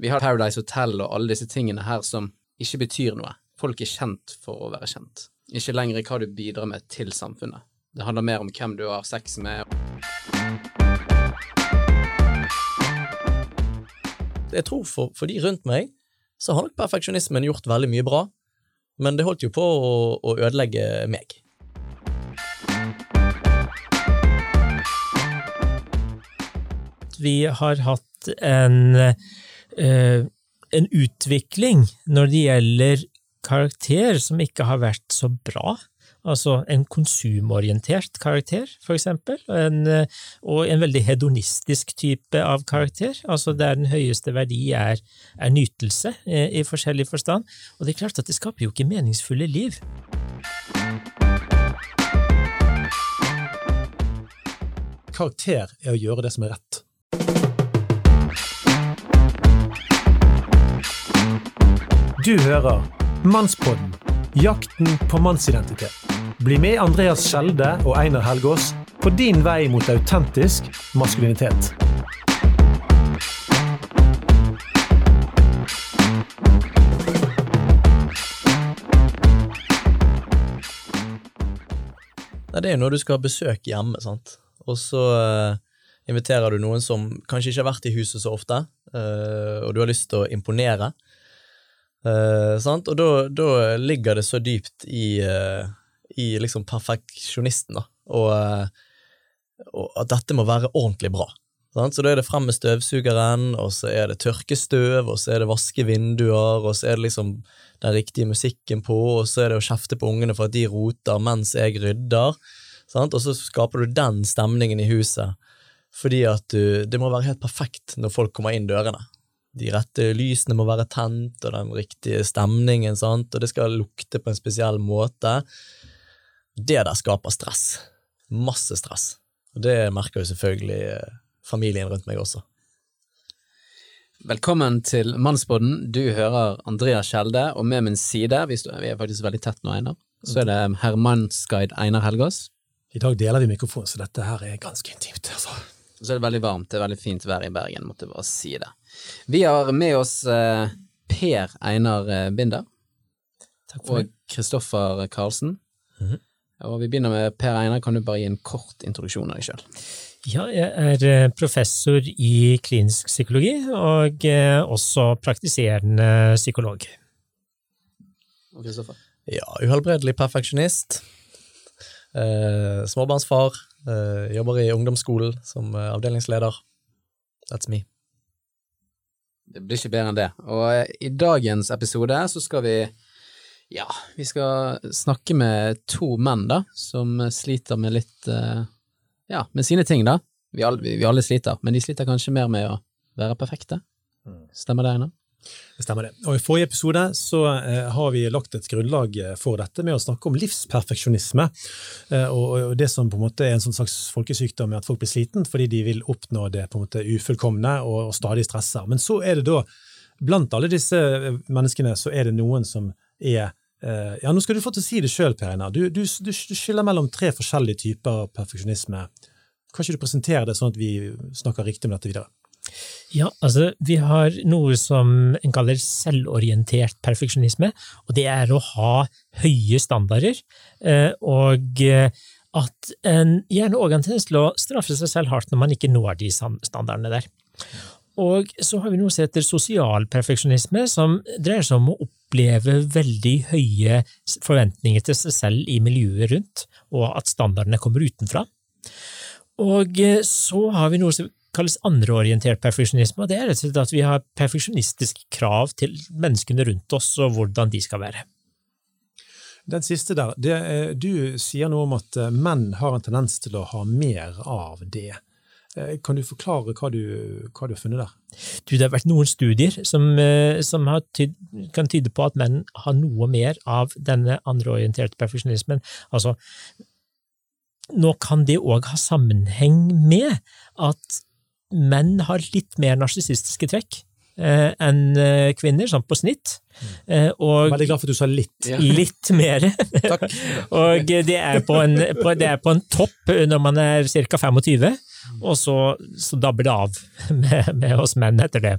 Vi har Paradise Hotel og alle disse tingene her som ikke betyr noe. Folk er kjent for å være kjent. Ikke lenger i hva du bidrar med til samfunnet. Det handler mer om hvem du har sex med. Jeg tror for, for de rundt meg, så har nok perfeksjonismen gjort veldig mye bra, men det holdt jo på å, å ødelegge meg. Vi har hatt en, en utvikling når det gjelder karakter som ikke har vært så bra. Altså en konsumorientert karakter, for eksempel, en, og en veldig hedonistisk type av karakter, altså der den høyeste verdi er, er nytelse eh, i forskjellig forstand. Og det er klart at det skaper jo ikke meningsfulle liv. Karakter er å gjøre det som er rett. Du hører Mannspodden jakten på mannsidentitet. Bli med Andreas Skjelde og Einar Helgaas på din vei mot autentisk maskulinitet. Det er jo når du skal ha besøk hjemme, sant, og så eh, inviterer du noen som kanskje ikke har vært i huset så ofte, eh, og du har lyst til å imponere. Sant? Og da, ligger det så dypt i, eh, i liksom perfeksjonisten, da, og, eh, og at dette må være ordentlig bra. Sant? Så da er det frem med støvsugeren, og så er det tørkestøv, og så er det vaske vinduer, og så er det liksom den riktige musikken på, og så er det å kjefte på ungene for at de roter mens jeg rydder. Sant? Og så skaper du den stemningen i huset, fordi at du, det må være helt perfekt når folk kommer inn dørene. De rette lysene må være tent, og den riktige stemningen, sant? og det skal lukte på en spesiell måte. Det der skaper stress. Masse stress. Og det merker jo selvfølgelig eh, familien rundt meg også. Velkommen til Mannsboden. Du hører Andreas Skjelde, og med min side, vi, står, vi er faktisk veldig tett nå, Einar, så er det herr Einar Helgaas. I dag deler vi mikrofon, så dette her er ganske intimt. altså. Så er det veldig varmt, det er veldig fint vær i Bergen, måtte bare si det. Vi har med oss eh, Per Einar eh, Binder Takk for og. Kristoffer Karlsen. Mhm. Og vi begynner med Per Einar, kan du bare gi en kort introduksjon av deg sjøl? Ja, jeg er eh, professor i klinisk psykologi, og eh, også praktiserende psykolog. Og Kristoffer? Ja, uhelbredelig perfeksjonist. Eh, småbarnsfar. Eh, jobber i ungdomsskolen som avdelingsleder. That's me. Det blir ikke bedre enn det. Og eh, i dagens episode så skal vi ja, vi skal snakke med to menn, da, som sliter med litt eh, ja, med sine ting, da. Vi alle, vi alle sliter, men de sliter kanskje mer med å være perfekte. Stemmer det, Einar? Det stemmer det. Og I forrige episode så eh, har vi lagt et grunnlag eh, for dette med å snakke om livsperfeksjonisme. Eh, og, det som på en måte er en sånn slags folkesykdom med at folk blir sliten fordi de vil oppnå det på en måte ufullkomne og, stadig stresser. Men så er det da, blant alle disse menneskene, så er det noen som er Ja, nå skal du få til å si det sjøl, Per Einar. Du, du, du skiller mellom tre forskjellige typer perfeksjonisme. Kan ikke du presentere det sånn at vi snakker riktig om dette videre? Ja, altså, vi har noe som en kaller selvorientert perfeksjonisme, og det er å ha høye standarder, eh, og eh, at en gjerne òg har en tendens til å straffe seg selv hardt når man ikke når de standardene der. Og så har vi noe som heter sosial perfeksjonisme, som dreier seg om å oppleve veldig høye forventninger til seg selv i miljøet rundt, og at standardene kommer utenfra. Og eh, så har vi noe som kalles andreorientert perfeksjonisme, og det er rett og slett at vi har perfeksjonistiske krav til menneskene rundt oss og hvordan de skal være. Den siste der, det, du sier noe om at eh, menn har en tendens til å ha mer av det. Eh, Kan du forklare hva du, hva du har funnet der? Du, det har vært noen studier som, eh, som har tyd, kan tyde på at menn har noe mer av denne andreorienterte perfeksjonismen. Altså, nå kan det òg ha sammenheng med at menn har litt mer narsissistiske trekk. eh, enn eh, kvinner, sånn på snitt. Eh, og Veldig glad for at du sa litt. Ja. litt mer. og det er, på en, på, det er på en topp når man er ca. 25, og så, så dabber det av med, med oss menn etter det.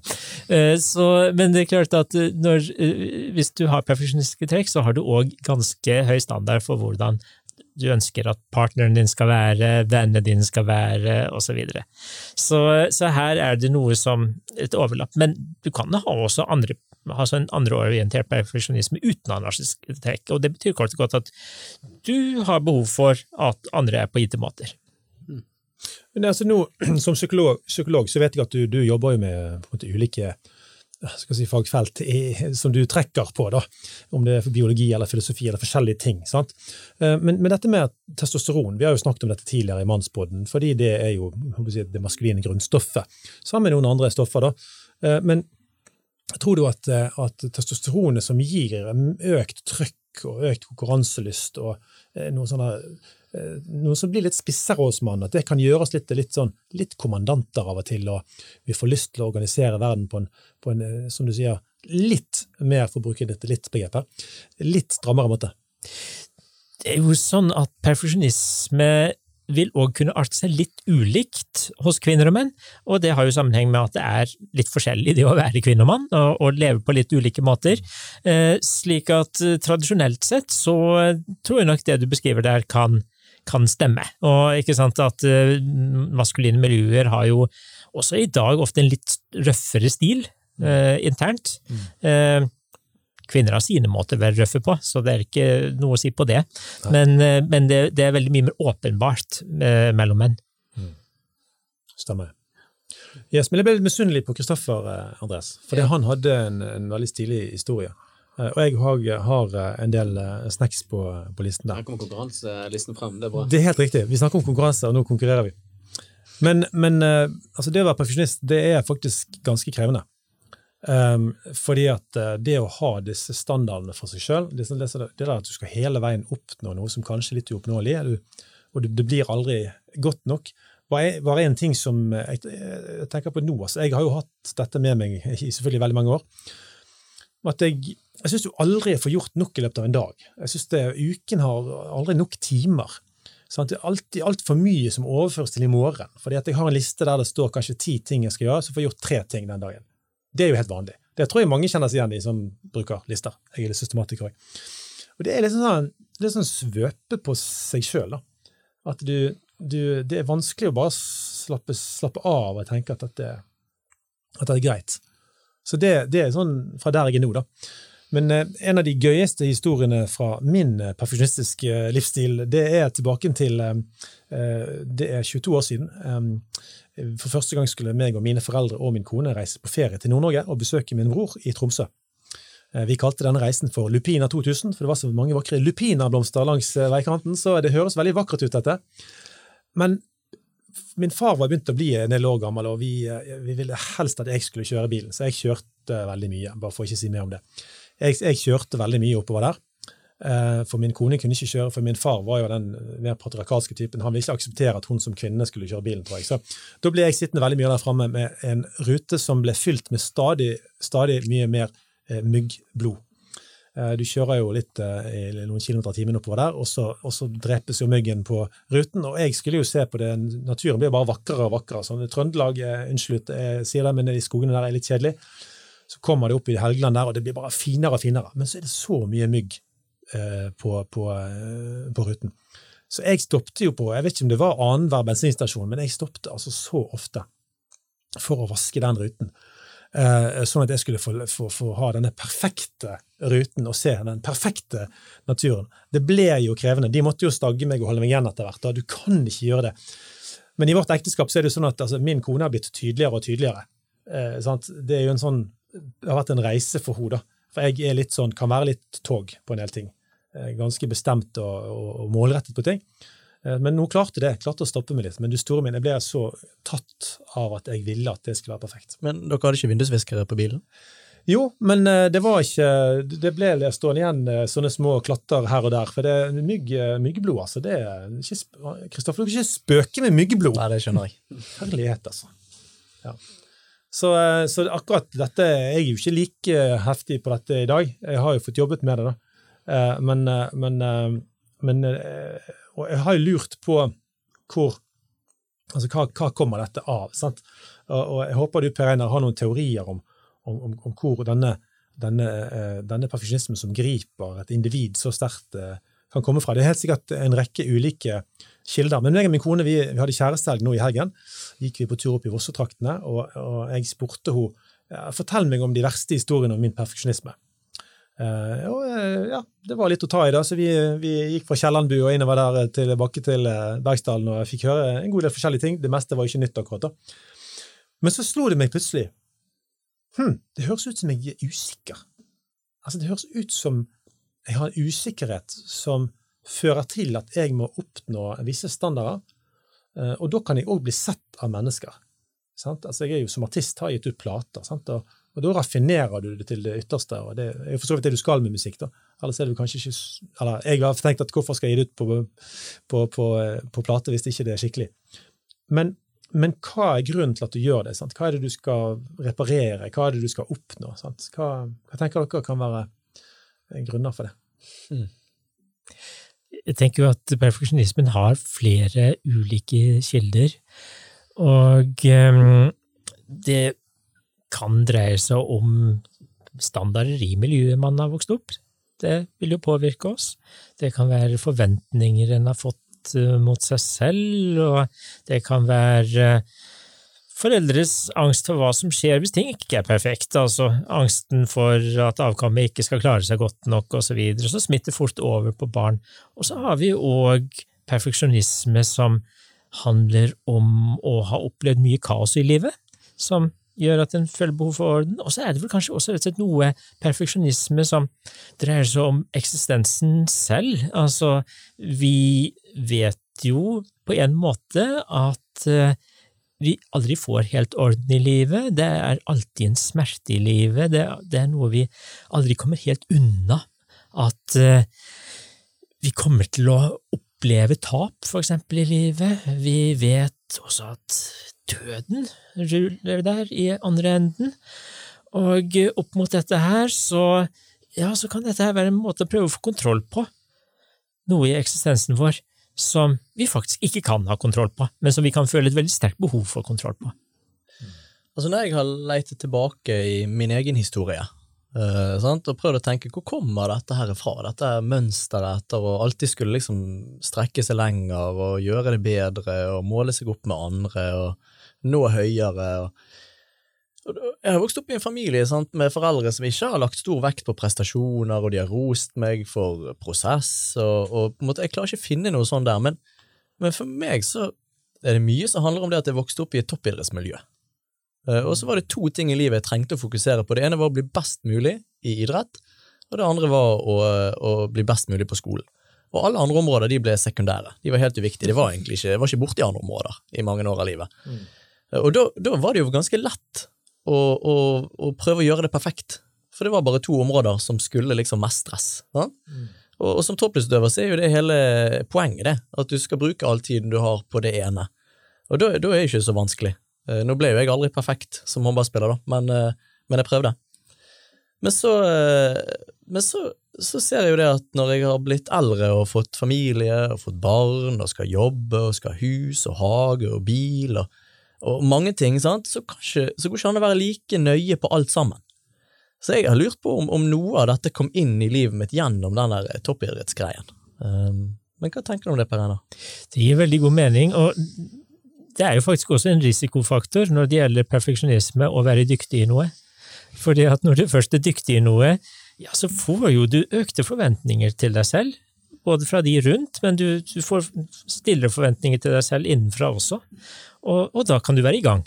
Eh, Så, men det er klart at når, hvis du har perfeksjonistiske trekk, så har du òg ganske høy standard for hvordan du ønsker at partneren din skal være, vennene dine skal være, osv. Så, videre. så Så her er det noe som et overlapp. Men du kan ha også andre altså en andreorientert perfeksjonisme uten anarkisk trekk. Og det betyr kort og godt at du har behov for at andre er på gitte måter. Men altså nå, Som psykolog, psykolog så vet jeg at du, du jobber jo med måte, ulike si, fagfelt i, som du trekker på, da, om det er biologi eller filosofi eller forskjellige ting. sant? Eh, Men, men dette med testosteron, vi har jo snakket om dette tidligere i mannsbåden, fordi det er jo si, det maskuline grunnstoffet, sammen med noen andre stoffer. da. Eh, Men tror du at, eh, at testosteronet som gir økt trøkk og økt konkurranselyst og eh, noe sånne eh, noe som blir litt spissere hos mannen, at det kan gjøre oss litt, litt, sånn, litt kommandanter av og til, og vi får lyst til å organisere verden på en, på en eh, som du sier, litt mer, for å bruke dette litt-begrepet, litt strammere måte. Det er jo sånn at perfeksjonisme vil òg kunne arte seg litt ulikt hos kvinner og menn, og det har jo sammenheng med at det er litt forskjellig det å være kvinne og mann, og, og leve på litt ulike måter. Eh, slik at eh, tradisjonelt sett så eh, tror jeg nok det du beskriver der kan, kan stemme. Og ikke sant at eh, maskuline miljøer har jo også i dag ofte en litt røffere stil eh, internt. Eh, kvinner har sine måter å være røffe på, så det er ikke noe å si på det. Men, eh, men det, det er veldig mye mer åpenbart eh, mellom menn. Stemmer. Yes, men jeg ble litt misunnelig på Kristoffer, eh, Andres, fordi han hadde en, en veldig stilig historie. Eh, Og jeg har, har en del eh, snacks på, på listen der. Her kommer konkurranselisten frem, det er bra. Det er helt riktig. Vi snakker om konkurranse, og nå konkurrerer vi. Men, men eh, altså det å være perfeksjonist, det er faktisk ganske krevende. Um, fordi at uh, det å ha disse standardene for seg sjøl, det, det, det der at du skal hele veien oppnå noe som kanskje er litt uoppnåelig, du- og det, det blir aldri godt nok, bare, bare en ting som jeg, jeg tenker på nå altså Jeg har jo hatt dette med meg i selvfølgelig veldig mange år. At jeg, jeg syns du aldri får gjort nok i løpet av en dag. Jeg synes det, Uken har aldri nok timer. Sant? Det er alltid altfor mye som overføres til i morgen. Fordi at jeg har en liste der det står kanskje ti ting jeg skal gjøre, så får jeg gjort tre ting den dagen. Det er jo helt vanlig. Det tror jeg mange kjenner seg igjen i som bruker lister. Jeg er litt systematiker òg. Og det er liksom sånn, er sånn svøpe på seg sjøl, da. At du, du Det er vanskelig å bare slappe, slappe av og tenke at dette, at det er greit. Så det, det er sånn fra der jeg er nå, da. Men eh, en av de gøyeste historiene fra min eh, perfeksjonistiske eh, livsstil, det er tilbake til Det er 22 år siden. For første gang skulle meg og mine foreldre og min kone reise på ferie til Nord-Norge og besøke min bror i Tromsø. Vi kalte denne reisen for Lupina 2000, for det var så mange vakre lupinablomster langs veikanten, så det høres veldig vakkert ut, dette. Men min far var begynt å bli en del år gammel, og vi, vi ville helst at jeg skulle kjøre bilen, så jeg kjørte veldig mye, bare for å ikke si mer om det. Jeg, jeg kjørte veldig mye oppover der, eh, for min kone kunne ikke kjøre, for min far var jo den mer patriarkalske typen. Han ville ikke akseptere at hun som kvinne skulle kjøre bilen, tror jeg. Så da ble jeg sittende veldig mye der framme med en rute som ble fylt med stadig, stadig mye mer eh, myggblod. Eh, Du kjører jo litt i noen kilometer i timen oppover der, og så, og så drepes jo myggen på ruten. Og jeg skulle jo se på det, naturen blir bare vakrere og vakrere. Sånn, Trøndelag, unnskyld jeg sier det, men de skogene der er litt kjedelig. Så kommer det opp i Helgeland der, og det blir bare finere og finere. Men så er det så mye mygg eh, på, på, eh, på ruten. Så jeg stoppet jo på, jeg vet ikke om det var annenhver bensinstasjon, men jeg stoppet altså så ofte for å vaske den ruten. Eh, sånn at jeg skulle få, få, få ha denne perfekte ruten og se den perfekte naturen. Det ble jo krevende. De måtte jo stagge meg og holde meg igjen etter hvert. Da. Du kan ikke gjøre det. Men i vårt ekteskap så er det jo sånn at altså, min kone har blitt tydeligere og tydeligere. Eh? Det er jo en sånn, det har vært en reise for henne. For jeg er litt sånn, kan være litt tog på en del ting. Eh, ganske bestemt og, og, og målrettet på ting. Eh, Men hun klarte det, klarte å stoppe meg litt. Men du store min, jeg ble så tatt av at jeg ville at det skulle være perfekt. Men dere hadde ikke vindusviskere på bilen? Jo, men eh, det var ikke Det ble stående igjen sånne små klatter her og der. For det er mygg, myggblod, altså. Det er ikke Kristoffer, du kan ikke spøke med myggblod. Nei, det skjønner jeg. Herlighet, altså. Ja. Så, eh, så akkurat dette Jeg er jo ikke like heftig på dette i dag. Jeg har jo fått jobbet med det, da. Eh, men, eh, men, eh, men eh, Og jeg har jo lurt på hvor Altså, hva, hva kommer dette av? sant? Og, jeg håper du, Per Einar, har noen teorier om, om, om, hvor denne, denne, eh, denne perfeksjonismen som griper et individ så sterkt, eh, kan komme fra. Det er helt sikkert en rekke ulike kilder. Men meg og min kone vi, vi hadde kjærestehelg nå i helgen. gikk vi på tur opp i Vossetraktene, og, og jeg spurte henne fortell meg om de verste historiene om min perfeksjonisme. Uh, og eh, ja, det var litt å ta i, da, så vi, vi gikk fra Kiellandbu og innover der tilbake til eh, Bergsdalen, og jeg fikk høre en god del forskjellige ting. Det meste var ikke nytt akkurat da. Men så slo det meg plutselig hm, det høres ut som jeg er usikker. Altså, det høres ut som jeg har en usikkerhet som fører til at jeg må oppnå visse standarder, eh, og da kan jeg òg bli sett av mennesker. Altså, jeg er jo som artist har gitt ut plater? Og, og da raffinerer du det til det ytterste, og det er jo for så vidt det du skal med musikk. da. Ellers er det kanskje ikke Eller jeg har tenkt at hvorfor skal jeg gi det ut på, på, på, på plate hvis ikke det er skikkelig? Men, men, hva er grunnen til at du gjør det? Sant? Hva er det du skal reparere? Hva er det du skal oppnå? Hva, hva tenker dere kan være grunner for det? Mm. Jeg tenker jo at perfeksjonismen har flere ulike kilder, og um, det kan dreie seg om standarder i miljøet man har vokst opp. Det vil jo påvirke oss. Det kan være forventninger en har fått eh, mot seg selv, og det kan være foreldres angst for hva som skjer hvis ting ikke er perfekt, altså angsten for at avkommet ikke skal klare seg godt nok, og så videre, så smitter fort over på barn. Og så har vi òg perfeksjonisme som handler om å ha opplevd mye kaos i livet, som gjør at en føler behov for orden. Og så er det vel kanskje også rett og slett noe perfeksjonisme som dreier seg om eksistensen selv. Altså, vi vet jo på en måte at uh, vi aldri får helt orden i livet. Det er alltid en smerte i livet. Det, det er noe vi aldri kommer helt unna. At uh, vi kommer til å oppleve tap, for eksempel, i livet. Vi vet også at døden ruller der i andre enden. Og opp mot dette her, så, ja, så kan dette her være en måte å prøve å få kontroll på noe i eksistensen vår som vi faktisk ikke kan ha kontroll på, men som vi kan føle et veldig sterkt behov for kontroll på. Altså Når jeg har leitet tilbake i min egen historie uh, og prøvd å tenke hvor kommer dette her fra, dette mønsteret etter å alltid skulle liksom strekke seg lenger og gjøre det bedre og måle seg opp med andre og nå høyere og jeg har vokst opp i en familie sant, med foreldre som ikke har lagt stor vekt på prestasjoner, og de har rost meg for prosess, og, og på en måte, jeg klarer ikke å finne noe sånt der, men, men, for meg så er det mye som handler om det at jeg vokste opp i et toppidrettsmiljø. Uh, og så var det to ting i livet jeg trengte å fokusere på. Det ene var å bli best mulig i idrett, og det andre var å, å bli best mulig på skolen. Og alle andre områder de ble sekundære. De var helt uviktige. Det var egentlig ikke, var ikke borti andre områder i mange år av livet. Mm. Og da, da var det jo ganske lett og, og, og, prøve å gjøre det perfekt. For det var bare to områder som skulle liksom mestres. Mm. Og, og, som toppidrettsutøver så er jo det hele poenget, det. At du skal bruke all tiden du har på det ene. Og da, da er det ikke så vanskelig. Eh, nå ble jo jeg aldri perfekt som håndballspiller, da, men, eh, men, jeg prøvde. Men så, eh, men så, så ser jeg jo det at når jeg har blitt eldre og fått familie og fått barn og skal jobbe og skal ha hus og hage og bil og og mange ting, sant, så, kanskje, så går det ikke an å være like nøye på alt sammen. Så jeg har lurt på om, om noe av dette kom inn i livet mitt gjennom den der toppidrettsgreien. Um, men hva tenker du om det, Per Einar? Det gir veldig god mening, og det er jo faktisk også en risikofaktor når det gjelder perfeksjonisme å være dyktig i noe. Fordi at når du først er dyktig i noe, ja, så får jo du økte forventninger til deg selv både fra de rundt, men du, du får stillere forventninger til deg selv innenfra også. Og, og, da kan du være i gang.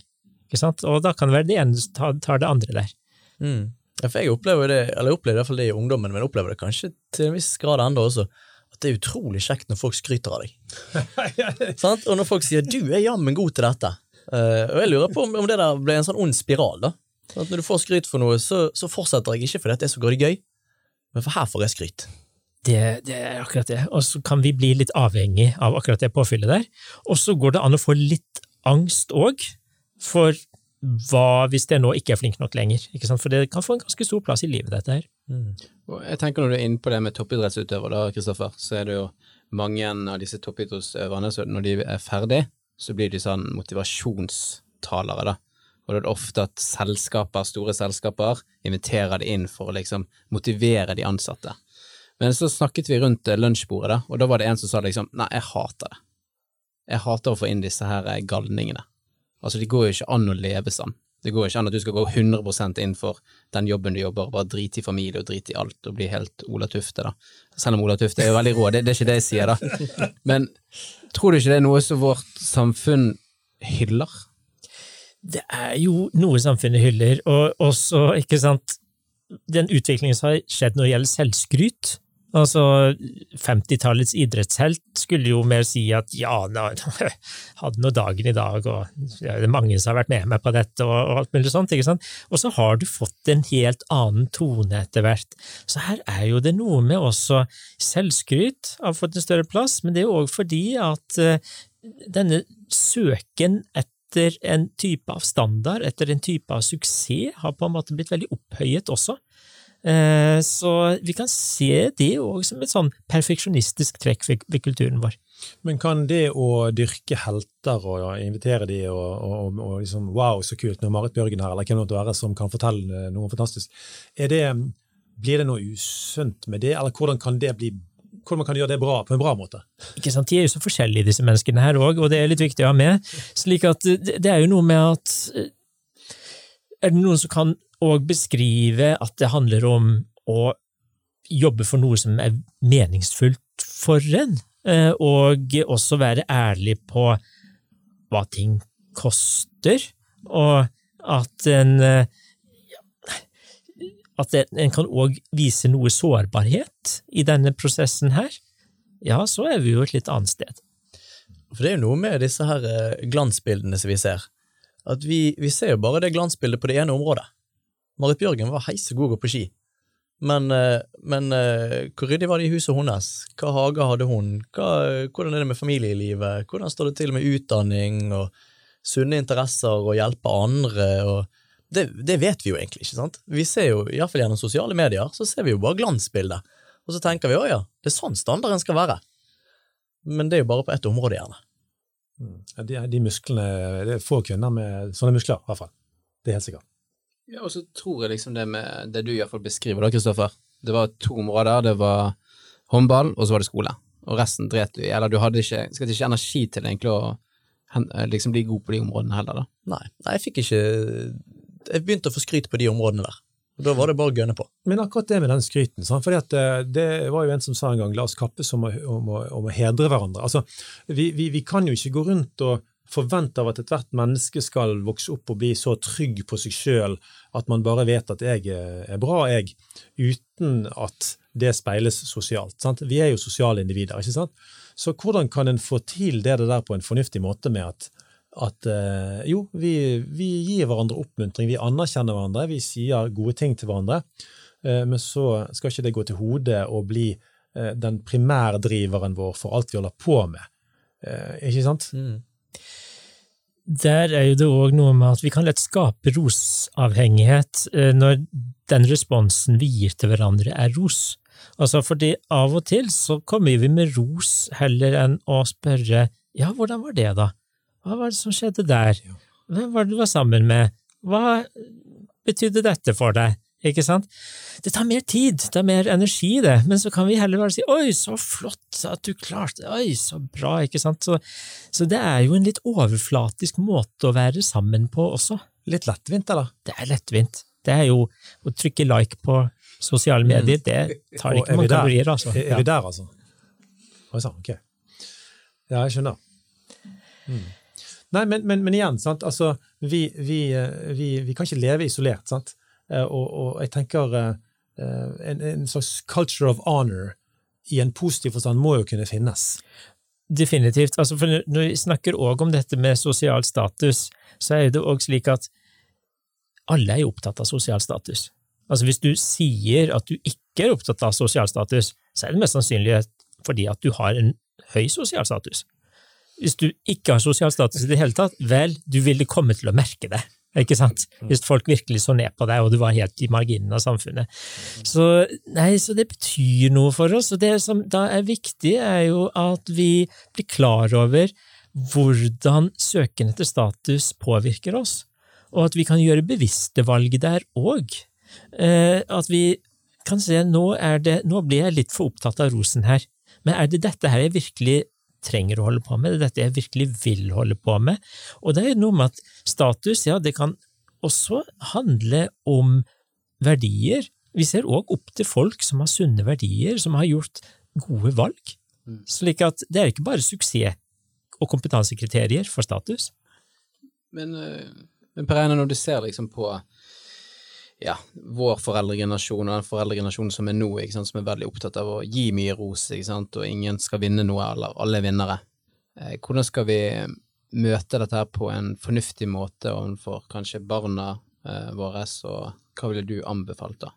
Ikke sant? Og da kan det være det ene som tar, det andre der. Mm. Ja, for jeg opplever det, eller jeg opplever i hvert fall det i ungdommen, men jeg opplever det kanskje til en viss grad ennå også, at det er utrolig kjekt når folk skryter av deg. og når folk sier 'du er jammen god til dette', uh, og jeg lurer på om, om, det der ble en sånn ond spiral. da. Sånn at når du får skryt for noe, så, så fortsetter jeg ikke fordi det er så gøy, men for her får jeg skryt. Det, det, er akkurat det. Og så kan vi bli litt avhengig av akkurat det påfyllet der. Og så går det an å få litt angst òg, for hva hvis jeg nå ikke er flink nok lenger? Ikke sant? For det kan få en ganske stor plass i livet, dette her. Mm. jeg tenker Når du er inne på det med toppidrettsutøvere, da, Kristoffer, så er det jo mange av disse toppidrettsutøverne så når de er ferdig, så blir de sånn motivasjonstalere, da. Og det er ofte at selskaper, store selskaper inviterer de inn for å liksom motivere de ansatte. Men så snakket vi rundt eh, lunsjbordet, da, og da var det en som sa liksom nei, jeg hater det. Jeg hater å få inn disse her eh, galningene. Altså, det går jo ikke an å leve sånn. Det går ikke an at du skal gå 100% inn for den jobben du jobber, bare drite i familie og drite i alt og bli helt Ola Tufte, da. Selv om Ola Tufte er jo veldig rå, det, det er ikke det jeg sier, da. Men tror du ikke det er noe som vårt samfunn hyller? Det er jo noe samfunnet hyller, og også, ikke sant, den utviklingen som har skjedd når det gjelder selvskryt, Altså, 50-tallets idrettshelt skulle jo mer si at ja, nå, hadde nå dagen i dag, og det er mange som har vært med meg på dette, og, og alt mulig sånt, ikke sant? Og så har du fått en helt annen tone etter hvert. Så her er jo det noe med også selvskryt har fått en større plass, men det er jo òg fordi at uh, denne søken etter en type av standard, etter en type av suksess, har på en måte blitt veldig opphøyet også. Eh, så vi kan se det òg som et sånn perfeksjonistisk trekk ved kulturen vår. Men kan det å dyrke helter og invitere de og, og, og liksom wow, så kult, er Marit Bjørgen her, eller hvem det måtte være som kan fortelle noe fantastisk, er det, blir det noe usunt med det, eller hvordan kan det bli hvordan kan gjøre det bra, på en bra måte. Ikke sant, De er jo så forskjellige, disse menneskene her òg, og det er litt viktig å ha med. slik at Det er jo noe med at Er det noen som kan òg beskrive at det handler om å jobbe for noe som er meningsfullt for en, eh, og også være ærlig på hva ting koster, og at en eh, at en kan òg vise noe sårbarhet i denne prosessen her, ja, så er vi jo et litt annet sted. For det er jo noe med disse her eh, glansbildene som vi ser, at vi, vi ser jo bare det glansbildet på det ene området. Marit Bjørgen var heisegod å på ski, men, eh, men eh, hvor ryddig var det i huset hennes? Hva hage hadde hun? Hva, hvordan er det med familielivet? Hvordan står det til med utdanning og sunne interesser og hjelpe andre? og det, det, vet vi jo egentlig ikke. sant? Vi ser jo, Iallfall gjennom sosiale medier, så ser vi jo bare glansbildet. Og så tenker vi å ja, det er sånn standarden skal være. Men det er jo bare på ett område, gjerne. Mm. De, de musklene, Det er få kvinner med sånne muskler, i hvert fall. Det er helt sikkert. Ja, og så tror jeg liksom det med det du iallfall beskriver da, Kristoffer. Det var to områder. Det var håndball, og så var det skole. Og resten dret du i. Eller du hadde ikke, skal ikke energi til egentlig å liksom bli god på de områdene heller, da. Nei, nei jeg fikk ikke Jeg begynte å få skryt på de områdene der. Da var det bare å gønne på. Men akkurat det med den skryten, sånn, for eh, det var jo en som sa en gang la oss kappes om å, om å, om å hedre hverandre. Altså, vi, vi, vi, kan jo ikke gå rundt og forvente av at ethvert menneske skal vokse opp og bli så trygg på seg sjøl at man bare vet at jeg er bra, jeg, uten at det speiles sosialt. Sant? Vi er jo sosiale individer, ikke sant? Så hvordan kan en få til det der på en fornuftig måte med at, at uh, jo, vi, vi, gir hverandre oppmuntring, vi anerkjenner hverandre, vi sier gode ting til hverandre, uh, men så skal ikke det gå til hodet og bli uh, den primærdriveren vår for alt vi holder på med. ikke sant? Mm der er jo det òg noe med at vi kan lett skape rosavhengighet eh, når den responsen vi gir til hverandre, er ros. Altså fordi av og til så kommer vi med ros heller enn å spørre ja, hvordan var det, da? Hva var det som skjedde der? Hvem var det du var sammen med? Hva betydde dette for deg? Ikke sant? Det tar mer tid, det tar mer energi, det, men så kan vi heller bare si oi, så flott at du klarte det, oi, så bra, ikke sant? Så, så, det er jo en litt overflatisk måte å være sammen på også. Litt lettvint, eller? Det er lettvint. Det er jo å trykke like på sosiale medier, det tar ikke mange kalorier, altså. Er, er vi der, altså? Oi sann, ok. Ja, jeg skjønner. Mm. Nei, men, men, men, igjen, sant, altså, vi, vi, eh, vi, vi kan ikke leve isolert, sant? Eh, og, og jeg tenker eh, en, en, slags culture of honor i en positiv forstand må jo kunne finnes. Definitivt. Altså, for når vi snakker òg om dette med sosial status, så er det òg slik at alle er jo opptatt av sosial status. Altså Hvis du sier at du ikke er opptatt av sosial status, så er det mest sannsynlig fordi at du har en høy sosial status. Hvis du ikke har sosial status i det hele tatt, vel, du ville komme til å merke det. ikke sant? Hvis folk virkelig så ned på deg, og du var helt i marginen av samfunnet. Så, nei, så det betyr noe for oss, og det som da er viktig, er jo at vi blir klar over hvordan søken etter status påvirker oss, og at vi kan gjøre bevisste valg der òg. Eh, at vi kan se nå, det, nå blir jeg litt for opptatt av rosen her, men er det dette her jeg virkelig trenger å holde på med, det er dette jeg virkelig vil holde på med. Og det er noe med at status, ja, det kan også handle om verdier. Vi ser òg opp til folk som har sunne verdier, som har gjort gode valg. Slik at det er ikke bare suksess og kompetansekriterier for status. Men, eh, men Per Einar, når du ser liksom på ja, vår foreldregenerasjon og den foreldregenerasjonen som er nå, som er veldig opptatt av å gi mye ros, og ingen skal vinne noe, eller alle er vinnere. Eh, hvordan skal vi møte dette her på en fornuftig måte overfor kanskje barna eh, våre, og hva ville du anbefalt da?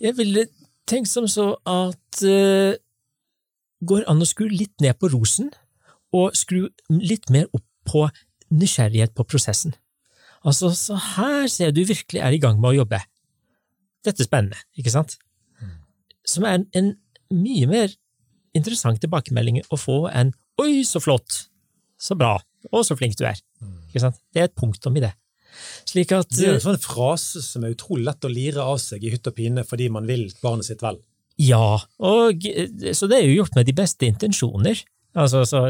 Jeg ville tenkt som så at eh, går an å skru litt ned på rosen, og skru litt mer opp på nysgjerrighet på prosessen. Altså, så her ser jeg du virkelig er i gang med å jobbe. Dette er spennende, ikke sant? Som er en, en mye mer interessant tilbakemelding å få enn oi, så flott, så bra, og så flink du er. Ikke sant? Det er et punktum i det. Slik at Det er en sånn frase som er utrolig lett å lire av seg i hytt og pine fordi man vil barnet sitt vel. Ja, og så det er jo gjort med de beste intensjoner. Altså, så,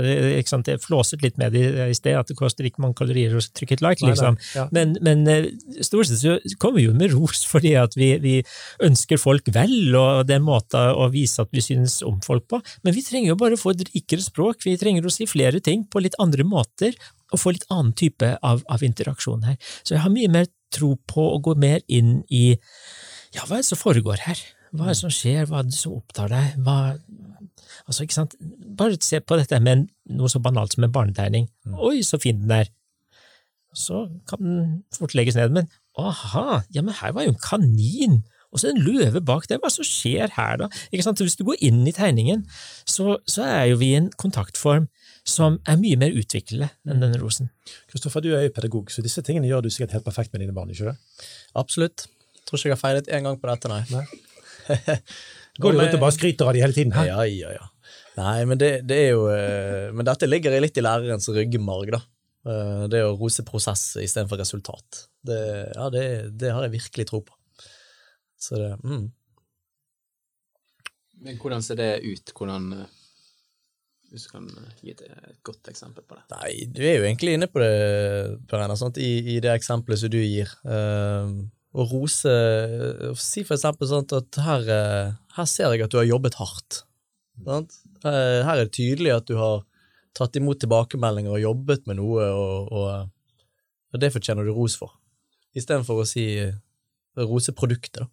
sant, Jeg flåset litt med det i sted, at det koster ikke mange kalorier å trykke et like, liksom. Nei, nei, ja. Men, men eh, stort sett så kommer vi jo med ros fordi at vi, vi ønsker folk vel, og det er en måte å vise at vi synes om folk på. Men vi trenger jo bare å få et rikere språk, vi trenger å si flere ting på litt andre måter, og få litt annen type av, av interaksjon her. Så jeg har mye mer tro på å gå mer inn i ja, hva er det som foregår her? Hva er det som skjer, hva er det som opptar deg? Hva, Altså, ikke sant? Bare se på dette med noe så banalt som en barnetegning. Oi, så fin den er! Så kan den fort legges ned, men aha, ja, men her var jo en kanin! Og så en løve bak der, hva som skjer her, da? Ikke sant? Hvis du går inn i tegningen, så, så er jo vi i en kontaktform som er mye mer utviklende enn denne rosen. Kristoffer, du er jo pedagog, så disse tingene gjør du sikkert helt perfekt med dine barn, ikke det? Absolutt. Jeg Tror ikke jeg har feilet én gang på dette, nei. Nei. Går du rundt og bare skryter av de hele tiden? Hæ? Ja, ja, ja. Nei, men det, det er jo eh, Men dette ligger litt i lærerens ryggmarg, da. Eh, Det å rose prosess istedenfor resultat. Det, ja, det, det har jeg virkelig tro på. Så det mm. Men hvordan ser det ut? Hvordan eh, Hvis du kan gi et, godt eksempel på det? Nei, du er jo egentlig inne på det, Per Einar? I, i det eksempelet som du gir. Eh, å rose Si for eksempel sånn at her, her ser jeg at du har jobbet hardt. Sant? Eh, Her er det tydelig at du har tatt imot tilbakemeldinger og jobbet med noe, og, og, og det fortjener du ros for. Istedenfor å si eh, rose produktet.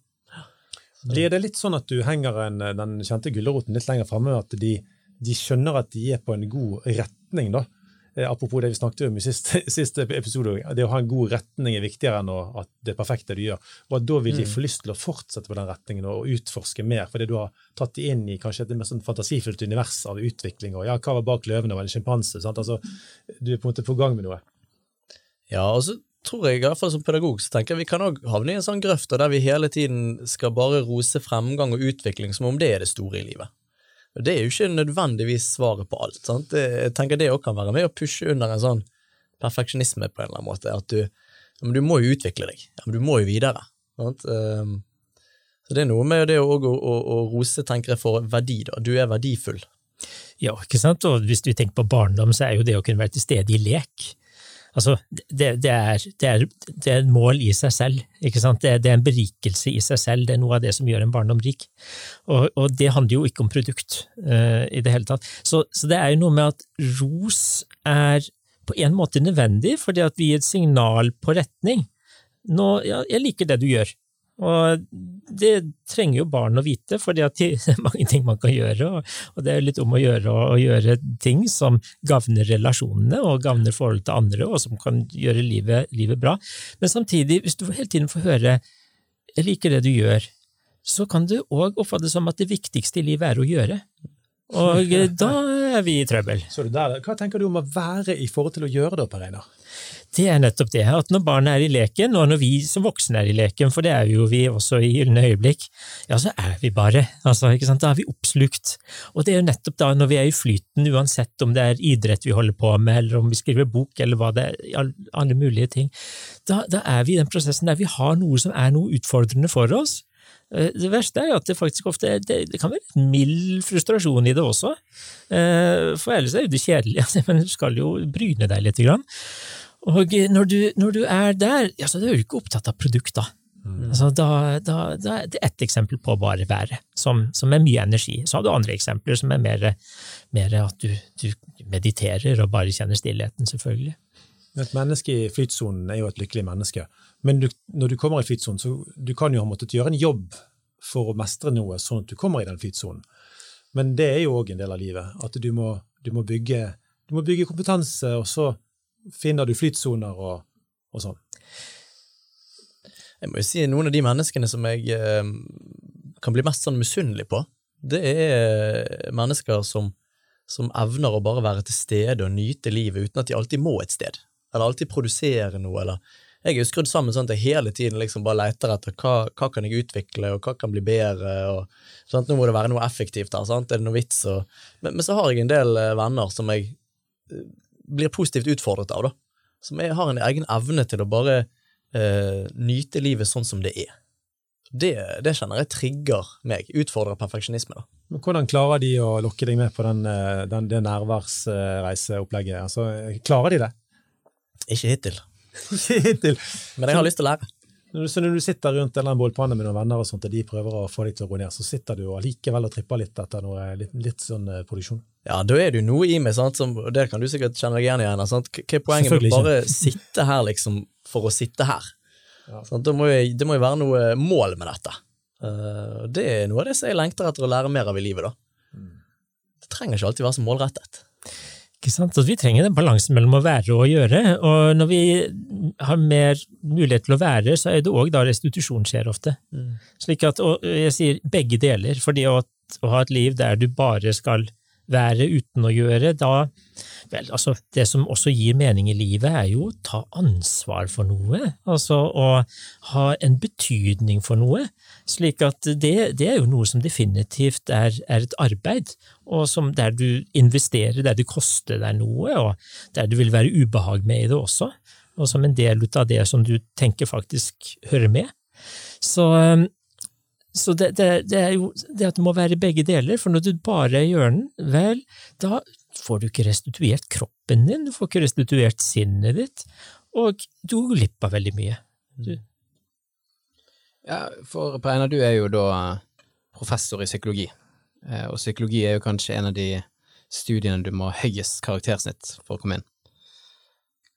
Blir det litt sånn at du henger en, den kjente gulroten litt lenger framme, at de, de skjønner at de er på en god retning, da? Eh, apropos det vi snakket om i siste, siste episode, det å ha en god retning er viktigere enn at det er perfekt det du gjør. Og at da vil de få lyst til å fortsette på den retningen og utforske mer, fordi du har tatt dem inn i kanskje et mer sånn fantasifullt univers av utvikling. og ja, Hva var bak løvene, var det en sjimpanse? Altså, du er på en måte på gang med noe. Ja, og så tror jeg, i hvert fall som pedagog, så tenker jeg vi kan også havne i en sånn grøft der vi hele tiden skal bare rose fremgang og utvikling som om det er det store i livet. Det er jo ikke nødvendigvis svaret på alt. sant? Jeg tenker det også kan være med å pushe under en sånn perfeksjonisme på en eller annen måte. At du, du må jo utvikle deg. Du må jo videre. Sant? Um, så det er noe med det å, å, å, rose, tenker for verdi. da. Du er verdifull. Ja, ikke sant? Og hvis du tenker på barndom, så er jo det å kunne være til stede i lek Altså, det, det, er, det, er, det er et mål i seg selv. ikke sant? Det er, en berikelse i seg selv. Det er noe av det som gjør en barndom rik. Og, og det handler jo ikke om produkt uh, i det hele tatt. Så, så, det er jo noe med at ros er på en måte nødvendig, fordi at vi gir et signal på retning. Nå, ja, jeg liker det du gjør. Og det trenger jo barn å vite, for det er mange ting man kan gjøre, og det er litt om å gjøre å gjøre ting som gagner relasjonene og gagner forholdet til andre, og som kan gjøre livet, livet bra. Men samtidig, hvis du hele tiden får høre 'jeg liker det du gjør', så kan du òg oppfatte det som at det viktigste i livet er å gjøre. Og da er vi i trøbbel. Der, Hva tenker du om å være i forhold til å gjøre det, Per Einar? Det er nettopp det, at når barna er i leken, og når vi som voksne er i leken, for det er jo vi også i gylne øyeblikk, ja, så er vi bare. Altså, ikke sant? Da er vi oppslukt. Og det er jo nettopp da, når vi er i flyten, uansett om det er idrett vi holder på med, eller om vi skriver bok, eller hva det er, alle mulige ting, da, da er vi i den prosessen der vi har noe som er noe utfordrende for oss. Eh, det verste er jo at det faktisk ofte det, det kan være mild frustrasjon i det også, eh, for ellers er det kjedelig, men du skal jo bryne deg litt. Grann. Og når du, når du er der, ja, så er du ikke opptatt av produkter. Mm. Altså, da, da, da, det er ett eksempel på bare været, som, som, er mye energi. Så har du andre eksempler som er mer, mer at du, du, mediterer og bare kjenner stillheten, selvfølgelig. Et menneske i flytsonen er jo et lykkelig menneske, men du, når du kommer i flytsonen, så du kan jo ha måttet gjøre en jobb for å mestre noe, sånn at du kommer i den flytsonen. Men det er jo òg en del av livet, at du må, du må, bygge, du må bygge kompetanse, og så finner du flytsoner og, og sånn? Jeg må jo si noen av de menneskene som jeg eh, kan bli mest sånn misunnelig på, det er mennesker som, som, evner å bare være til stede og nyte livet uten at de alltid må et sted, eller alltid produsere noe, eller Jeg er jo skrudd sammen sånn at jeg hele tiden liksom bare leter etter hva, hva kan jeg utvikle, og hva kan bli bedre, og sant? Nå må det være noe effektivt her, sant? er det noe vits? Og, men, men så har jeg en del eh, venner som jeg eh, blir positivt utfordret av, da. Som er, har en egen evne til å bare eh, nyte livet sånn som det er. Det, det kjenner jeg trigger meg, utfordrer perfeksjonisme. da. Men hvordan klarer de å lokke deg med på den, eh, den, det nærværsreiseopplegget? Altså, klarer de det? Ikke hittil. Ikke hittil. Men jeg har lyst til å lære. Så når du sitter rundt en bålpanne med noen venner og sånt, og de prøver å få deg til å gå ned, så sitter du allikevel og tripper litt etter noe, litt, litt sånn uh, produksjon? Ja, da er det jo noe i meg, sant, som, og det kan du sikkert kjenne deg igjen i. Hva er poenget med å bare sitte her liksom for å sitte her? Ja. Sånn, må jo, det må jo være noe mål med dette. Uh, det er noe av det som jeg lengter etter å lære mer av i livet. da. Mm. Det trenger ikke alltid være så målrettet. Ikke sant? Så vi trenger den balansen mellom å være og å gjøre. Og når vi har mer mulighet til å være, så er det òg da restitusjon skjer ofte. Mm. Slik at, og jeg sier begge deler, fordi å, å ha et liv der du bare skal være uten å gjøre, da Vel, altså, det som også gir mening i livet, er jo å ta ansvar for noe. Altså å ha en betydning for noe. Slik at det, det er jo noe som definitivt er, er, et arbeid, og som der du investerer, der det koster deg noe, og der du vil være ubehag med i det også. Og som en del av det som du tenker faktisk hører med. Så så det, det, det, er jo det at det må være begge deler, for når du bare gjør den, vel, da får du ikke restituert kroppen din, du får ikke restituert sinnet ditt, og du går veldig mye. Du. Ja, for Preina, du er jo da professor i psykologi, eh, og psykologi er jo kanskje en av de studiene du må ha høyest karaktersnitt for å komme inn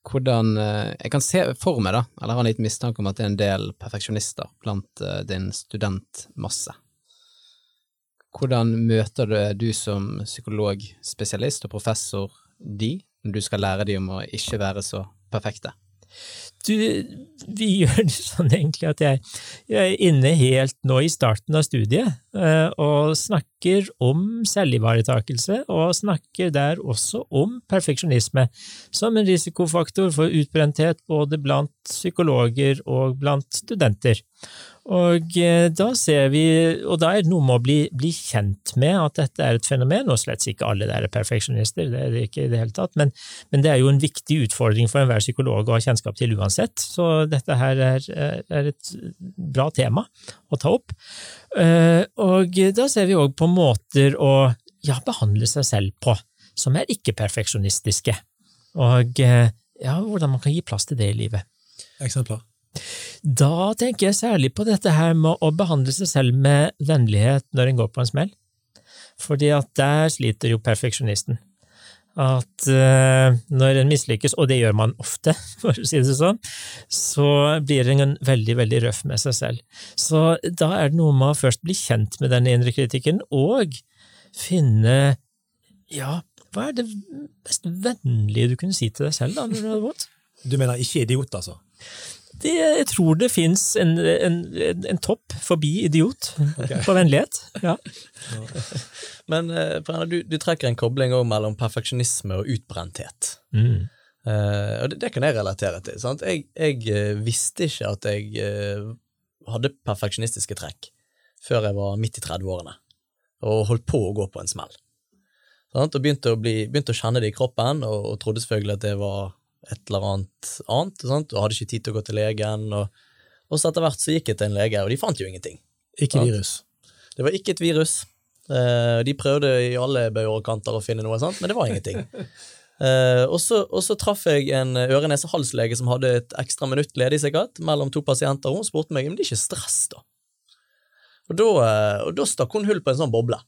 hvordan eh, Jeg kan se for meg, da, eller har en liten mistanke om at det er en del perfeksjonister blant eh, din studentmasse. Hvordan møter du, du som psykologspesialist og professor de, når du skal lære de om å ikke være så perfekte? Du, vi gjør det sånn egentlig at jeg, jeg, er inne helt nå i starten av studiet eh, og snakker om selvivaretakelse, og snakker der også om perfeksjonisme som en risikofaktor for utbrenthet både blant psykologer og blant studenter. Og eh, da ser vi, og da er det noe med å bli, bli, kjent med at dette er et fenomen, og slett ikke alle der er perfeksjonister, det er det ikke i det hele tatt, men, men, det er jo en viktig utfordring for enhver psykolog å ha kjennskap til uansett, så dette her er, er et bra tema å ta opp. Eh, og da ser vi òg på måter å ja, behandle seg selv på, som er ikke-perfeksjonistiske, og eh, ja, hvordan man kan gi plass til det i livet. Eksempler? Da tenker jeg særlig på dette her med å behandle seg selv med vennlighet når en går på en smell, fordi at der sliter jo perfeksjonisten. At uh, når en mislykkes, og det gjør man ofte, for å si det sånn, så blir en veldig, veldig røff med seg selv. Så da er det noe med å først bli kjent med denne indre kritikken, og finne ja, hva er det mest vennlige du kunne si til deg selv da, når du hadde vondt? Du mener ikke idiot, altså? Det, jeg tror det fins en, en, en, en topp forbi idiot på vennlighet. Ja. Men eh, Brenna, du, du trekker en kobling mellom perfeksjonisme og utbrenthet. Mm. Uh, og det, det kan jeg relatere til. Sant? Jeg, jeg eh, visste ikke at jeg uh, hadde perfeksjonistiske trekk før jeg var midt i 30-årene og holdt på å gå på en smell. Sant? Og begynte å, bli, begynte å kjenne det i kroppen, og, og trodde selvfølgelig at det var et eller annet annet, sant? og hadde ikke tid til å gå til legen. Og, og så etter hvert så gikk jeg til en lege, og de fant jo ingenting. Ikke Sant. virus. Det var ikke et virus. Uh, de prøvde i alle bøyer og kanter å finne noe sant? men det var ingenting. uh, og, så, og så traff jeg en øre-nese-hals-lege som hadde et ekstra minutt ledig sikkert, mellom to pasienter, og hun spurte meg om det er ikke stress, da. Og da, eh, og da stakk hun hull på en sånn boble.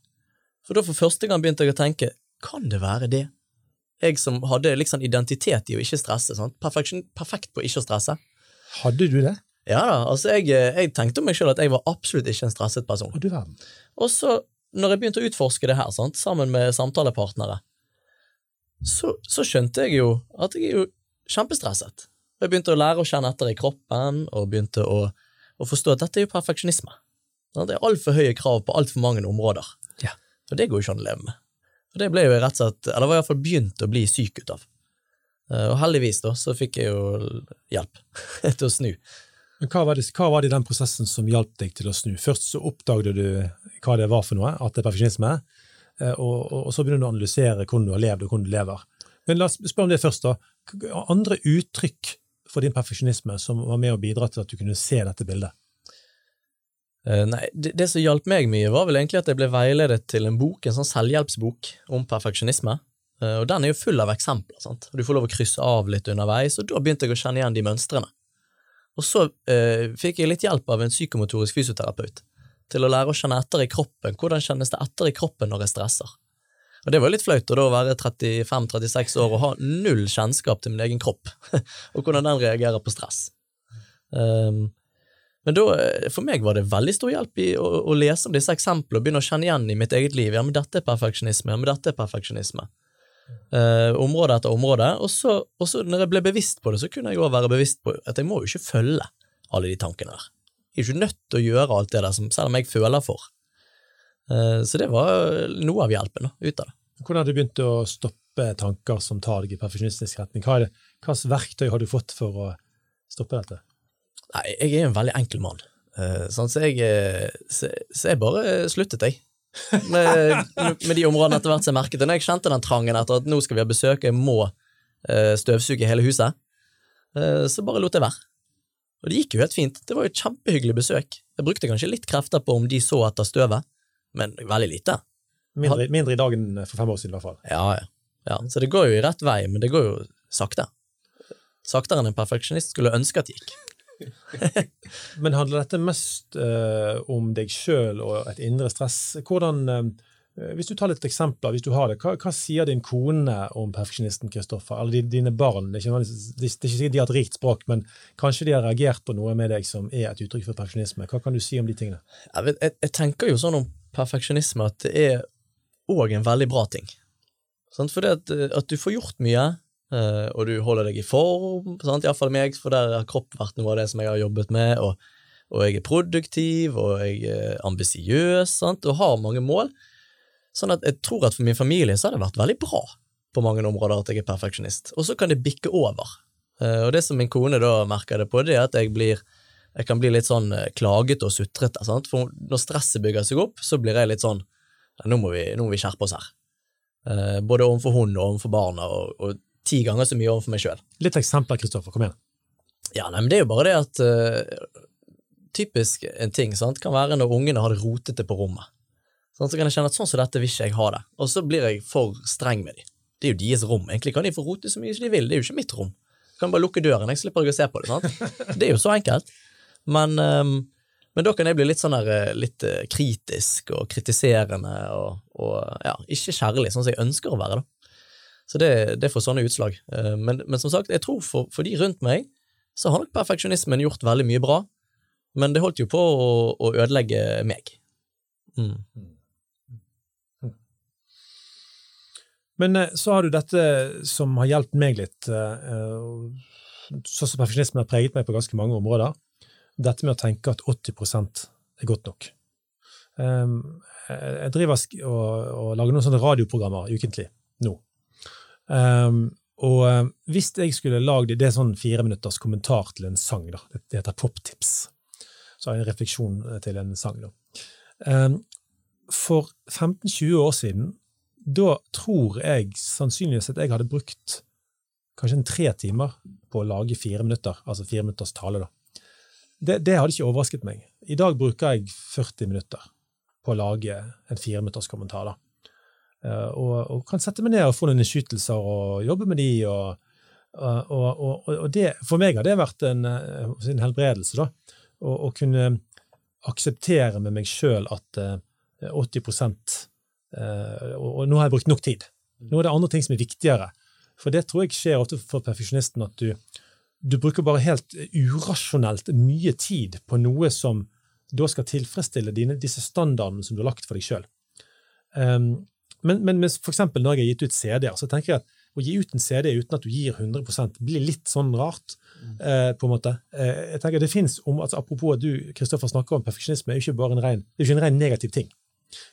For da for første gang begynte jeg å tenke, kan det være det? Jeg som hadde liksom identitet i å ikke stresse, Sånn. Perfekt på ikke å stresse. Hadde du det? Ja da, altså jeg, jeg tenkte om meg sjøl at jeg var absolutt ikke en stresset person. Og, du. Og så, når jeg begynte å utforske det her, sant, sammen med samtalepartnere, så, så skjønte jeg jo at jeg er jo kjempestresset. Jeg begynte å lære å kjenne etter i kroppen, og begynte å, å forstå at dette er jo perfeksjonisme. Det er altfor høye krav på altfor mange områder. Ja. Og det går jo ikke an å leve med. Og det ble jo rett og slett, eller var iallfall begynt å bli syk ut av. Eh, Og heldigvis da, så fikk jeg jo hjelp til å snu. Men hva var, det, hva var det i den prosessen som hjalp deg til å snu? Først så oppdaget du hva det var for noe, at det er perfeksjonisme, eh, og, og, og så begynner du å analysere hvordan du har levd og hvordan du lever. Men la oss spørre om det først, da. Andre uttrykk for din perfeksjonisme som var med å bidra til at du kunne se dette bildet? Eh, Nei, det, det som hjalp meg mye, var vel egentlig at jeg ble veiledet til en bok, en sånn selvhjelpsbok om perfeksjonisme. Eh, Og den er jo full av eksempler. sant? Du får lov å krysse av litt underveis, og da begynte jeg å kjenne igjen de mønstrene. Og så eh, fikk jeg litt hjelp av en psykomotorisk fysioterapeut til å lære å kjenne etter i kroppen. Hvordan kjennes det etter i kroppen når jeg stresser? Og det var litt flaut å da være 35-36 år og ha null kjennskap til min egen kropp, og hvordan den reagerer på stress. Um, men da, eh, for meg var det veldig stor hjelp i å, å lese om disse eksemplene og begynne å kjenne igjen i mitt eget liv. Ja, men dette er perfeksjonisme. Ja, men dette er perfeksjonisme. Eh, område etter område. Og så, og så når jeg ble bevisst på det, så kunne jeg òg være bevisst på at jeg må jo ikke følge alle de tankene der. Jeg er ikke nødt til å gjøre alt det der, som, selv om jeg føler for. Eh, så det var noe av hjelpen da, ut av det. Hvordan har du begynt å stoppe tanker som tar deg i perfeksjonistisk retning? Hva er det, verktøy har du fått for å stoppe dette? Nei, jeg er en veldig enkel mann. Sånn, så, jeg, eh, så, så jeg bare sluttet, jeg. Med, med de områdene etter hvert som jeg merket det. Når jeg kjente den trangen etter at nå skal vi ha besøk, jeg må eh, støvsuge hele huset, så bare lot jeg være. Og det gikk jo helt fint. Det var jo et kjempehyggelig besøk. Jeg brukte kanskje litt krefter på om de så etter støvet, men veldig lite. Mindre, mindre i dag enn for fem år siden, i hvert fall. Ja, ja. ja. Så det går jo i rett vei, men det går jo sakte. Saktere enn en perfeksjonist skulle ønske at det gikk. Men handler dette mest uh, om deg sjøl og et indre stress? Hvordan, uh, hvis du tar litt eksempler, hvis du har det, hva, hva sier din kone om perfeksjonisten Kristoffer? Eller din- dine barn? Det er, ikke, det er ikke sikkert de har et rikt språk, men kanskje de har reagert på noe med deg som er et uttrykk for perfeksjonisme. Hva kan du si om de tingene? Jeg, vet, jeg, jeg tenker jo sånn om perfeksjonisme at det er òg en veldig bra ting. Sant? det at, eh, at du får gjort mye, eh, og du holder deg i form, sant? iallfall meg, for der har kropp vært noe av det som jeg har jobbet med, og, og jeg er produktiv, og jeg er ambisiøs, og har mange mål. Sånn at jeg tror at for min familie så har det vært veldig bra på mange områder at jeg er perfeksjonist. Og så kan det bikke over. Uh, Og det som min kone da merker det på, det er at jeg blir jeg kan bli litt sånn klaget klagete og sutrete. For når stresset bygger seg opp, så blir jeg litt sånn nå, må vi, nå må vi skjerpe oss her. Uh, både overfor hun og overfor barna, og, og ti ganger så mye overfor meg sjøl. Litt eksempler, Kristoffer. Kom igjen. Ja, nei, men det er jo bare det at uh, Typisk en ting sant, kan være når ungene har det rotete på rommet. Sånn, så kan jeg kjenne at sånn som dette vil ikke jeg ha det. Og så blir jeg for streng med dem. Det er jo deres rom. Egentlig kan de få rote så mye som de vil. Det er jo ikke mitt rom. Jeg kan bare lukke døren, jeg slipper å se på det. sant? Det er jo så enkelt. Men, um, men da kan jeg bli litt sånn der, eh, litt eh, kritisk og kritiserende og, og ja, ikke kjærlig, sånn som jeg ønsker å være. da. Så det, det får sånne utslag. Eh, Men, men som sagt, jeg tror for, for de rundt meg, så har nok perfeksjonismen gjort veldig mye bra, men det holdt jo på å, å ødelegge meg. Mm. Men eh, så har du dette som har hjulpet meg litt. sånn som perfeksjonismen har preget meg på ganske mange områder, dette med å tenke at 80 er godt nok. Jeg driver og, og, lager noen sånne radioprogrammer ukentlig nå. Um, og um, hvis jeg skulle lagd det er sånn fire minutters kommentar til en sang, da. det heter poptips. Så har jeg en refleksjon til en sang. da. Um, for 15-20 år siden, da tror jeg sannsynligvis at jeg hadde brukt kanskje en tre timer på å lage fire minutter, altså fire minutters tale. da. Det, det hadde ikke overrasket meg. I dag bruker jeg 40 minutter på å lage en fireminutters kommentar. da. Uh, og, og, kan sette meg ned og få noen innskytelser og jobbe med de. Og, og, og det, for meg har det vært en, eh, en helbredelse, da. Å kunne akseptere med meg sjøl at uh, 80 uh, og, nå har jeg brukt nok tid. Nå er det andre ting som er viktigere. For det tror jeg skjer ofte for perfeksjonisten, at du, du bruker bare helt urasjonelt mye tid på noe som da skal tilfredsstille dine, disse standardene som du har lagt for deg sjøl. Um, men, men for eksempel når jeg har gitt ut CD-er, så tenker jeg at å gi ut en CD uten at du gir 100% blir litt sånn rart. Eh, på en måte. Eh, jeg tenker det finnes om, altså, Apropos at du Kristoffer, snakker om perfeksjonisme, er jo ikke bare en ren, det er ikke en ren negativ ting.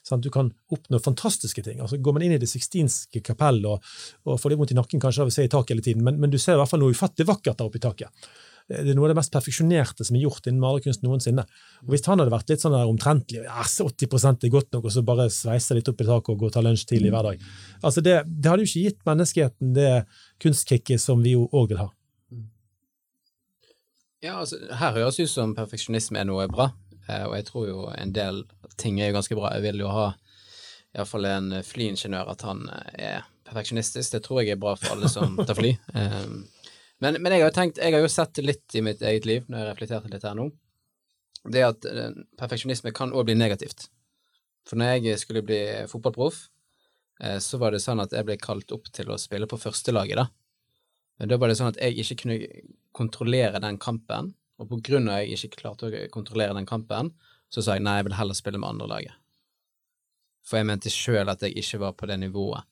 Sånn, du kan oppnå fantastiske ting. Altså, går man inn i det sixtinske kapell og, og får litt vondt i nakken kanskje av å se i taket hele tiden, men, men du ser i hvert fall noe ufattelig vakkert der oppe i taket. Det er noe av det mest perfeksjonerte som er gjort innen malerkunst noensinne. Og Hvis han hadde vært litt sånn der omtrentlig ja, 80% er godt nok, og så bare sveise litt opp i taket og gå og ta lunsj tidlig hver dag altså det, det hadde jo ikke gitt menneskeheten det kunstkicket som vi jo òg vil ha. Ja, altså, Her høres ut som perfeksjonisme er noe bra, eh, og jeg tror jo en del ting er jo ganske bra. Jeg vil jo ha iallfall en flyingeniør at han er perfeksjonistisk. Det tror jeg er bra for alle som tar fly. Men, men, jeg har tenkt, jeg har jo sett litt i mitt eget liv, når jeg reflekterte litt her nå, det at uh, perfeksjonisme kan òg bli negativt. For når jeg skulle bli fotballproff, uh, så var det sånn at jeg ble kalt opp til å spille på førstelaget, da. Men da var det sånn at jeg ikke kunne kontrollere den kampen, og på grunn av at jeg ikke klarte å kontrollere den kampen, så sa jeg nei, jeg vil heller spille med andrelaget. For jeg mente sjøl at jeg ikke var på det nivået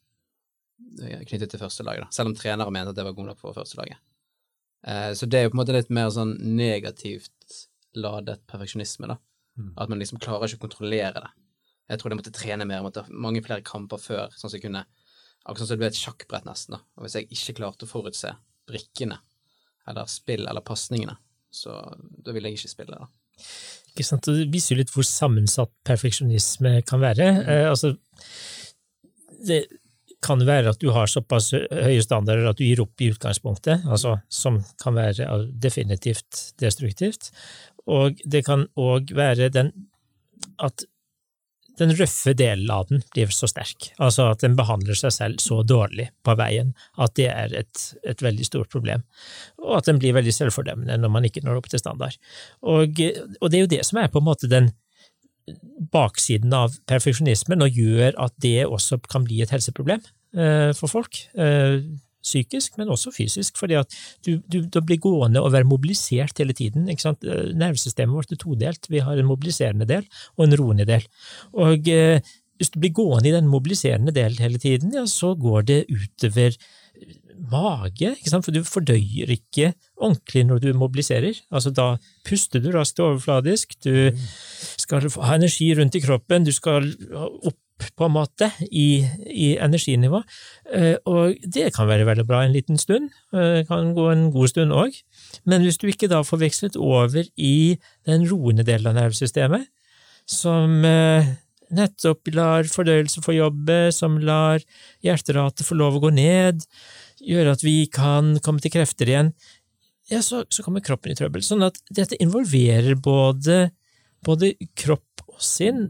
eh, knyttet til førstelaget, da. Selv om trenere mente at jeg var god nok for førstelaget. Eh, så det er jo på en måte litt mer sånn negativt ladet perfeksjonisme, da. Mm. At man liksom klarer ikke å kontrollere det. Jeg tror jeg måtte trene mer, måtte ha mange flere kamper før, sånn som jeg kunne Akkurat som det ble et sjakkbrett, nesten. da. Og hvis jeg ikke klarte å forutse brikkene, eller spill, eller pasningene, så da ville jeg ikke spille, da. Ikke sant, Det viser jo litt hvor sammensatt perfeksjonisme kan være. Mm. Eh, altså, det, kan være at du har såpass høye standarder at du gir opp i utgangspunktet, altså, som kan være definitivt destruktivt. Og det kan òg være den at den røffe delen av den blir så sterk, altså at den behandler seg selv så dårlig på veien at det er et, et veldig stort problem, og at den blir veldig selvfordømmende når man ikke når opp til standard. Og, og det er jo det som er på en måte den baksiden av perfeksjonismen og gjør at det også kan bli et helseproblem eh, for folk. Eh, psykisk, men også fysisk, fordi at du, du, du, blir gående og være mobilisert hele tiden. ikke sant? Eh, nervesystemet vårt er todelt. Vi har en mobiliserende del og en roende del. Og hvis du blir gående i den mobiliserende delen hele tiden, ja, så går det utover mage, for du fordøyer ikke ordentlig når du mobiliserer. Altså Da puster du raskt overfladisk, du skal ha energi rundt i kroppen, du skal opp på en måte i, i energinivå, eh, og det kan være veldig bra en liten stund, det eh, kan gå en god stund òg, men hvis du ikke da får vekslet over i den roende delen av nervesystemet, som eh, nettopp lar fordøyelse få jobbe, som lar hjerteratet få lov å gå ned, gjøre at vi kan komme til krefter igjen, ja, så, så kommer kroppen i trøbbel. Sånn at dette involverer både, både kropp og sinn,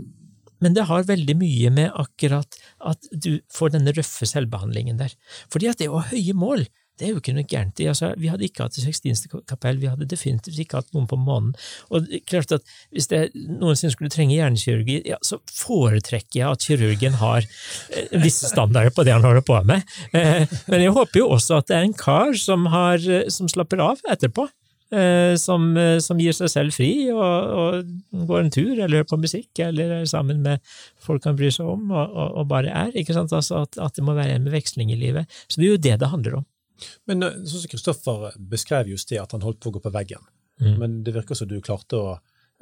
men det har veldig mye med akkurat at du får denne røffe selvbehandlingen der. Fordi at det å ha høye mål, det er jo ikke noe gærent i. Altså, vi hadde ikke hatt det sekstinste kapell, vi hadde definitivt ikke hatt noen på månen. Og klart at Hvis det noensinne skulle trenge hjernekirurgi, ja, så foretrekker jeg at kirurgen har eh, visse standarder på det han holder på med. Eh, men jeg håper jo også at det er en kar som, har, eh, som slapper av etterpå. Som, som, gir seg selv fri og, og, går en tur eller hører på musikk eller er sammen med folk han bryr seg om og, og, og bare er. ikke sant? Altså at, at, det må være en veksling i livet. Så det er jo det det handler om. Men eh, sånn som Kristoffer beskrev just det, at han holdt på å gå på veggen. Mm. Men det virker som du klarte å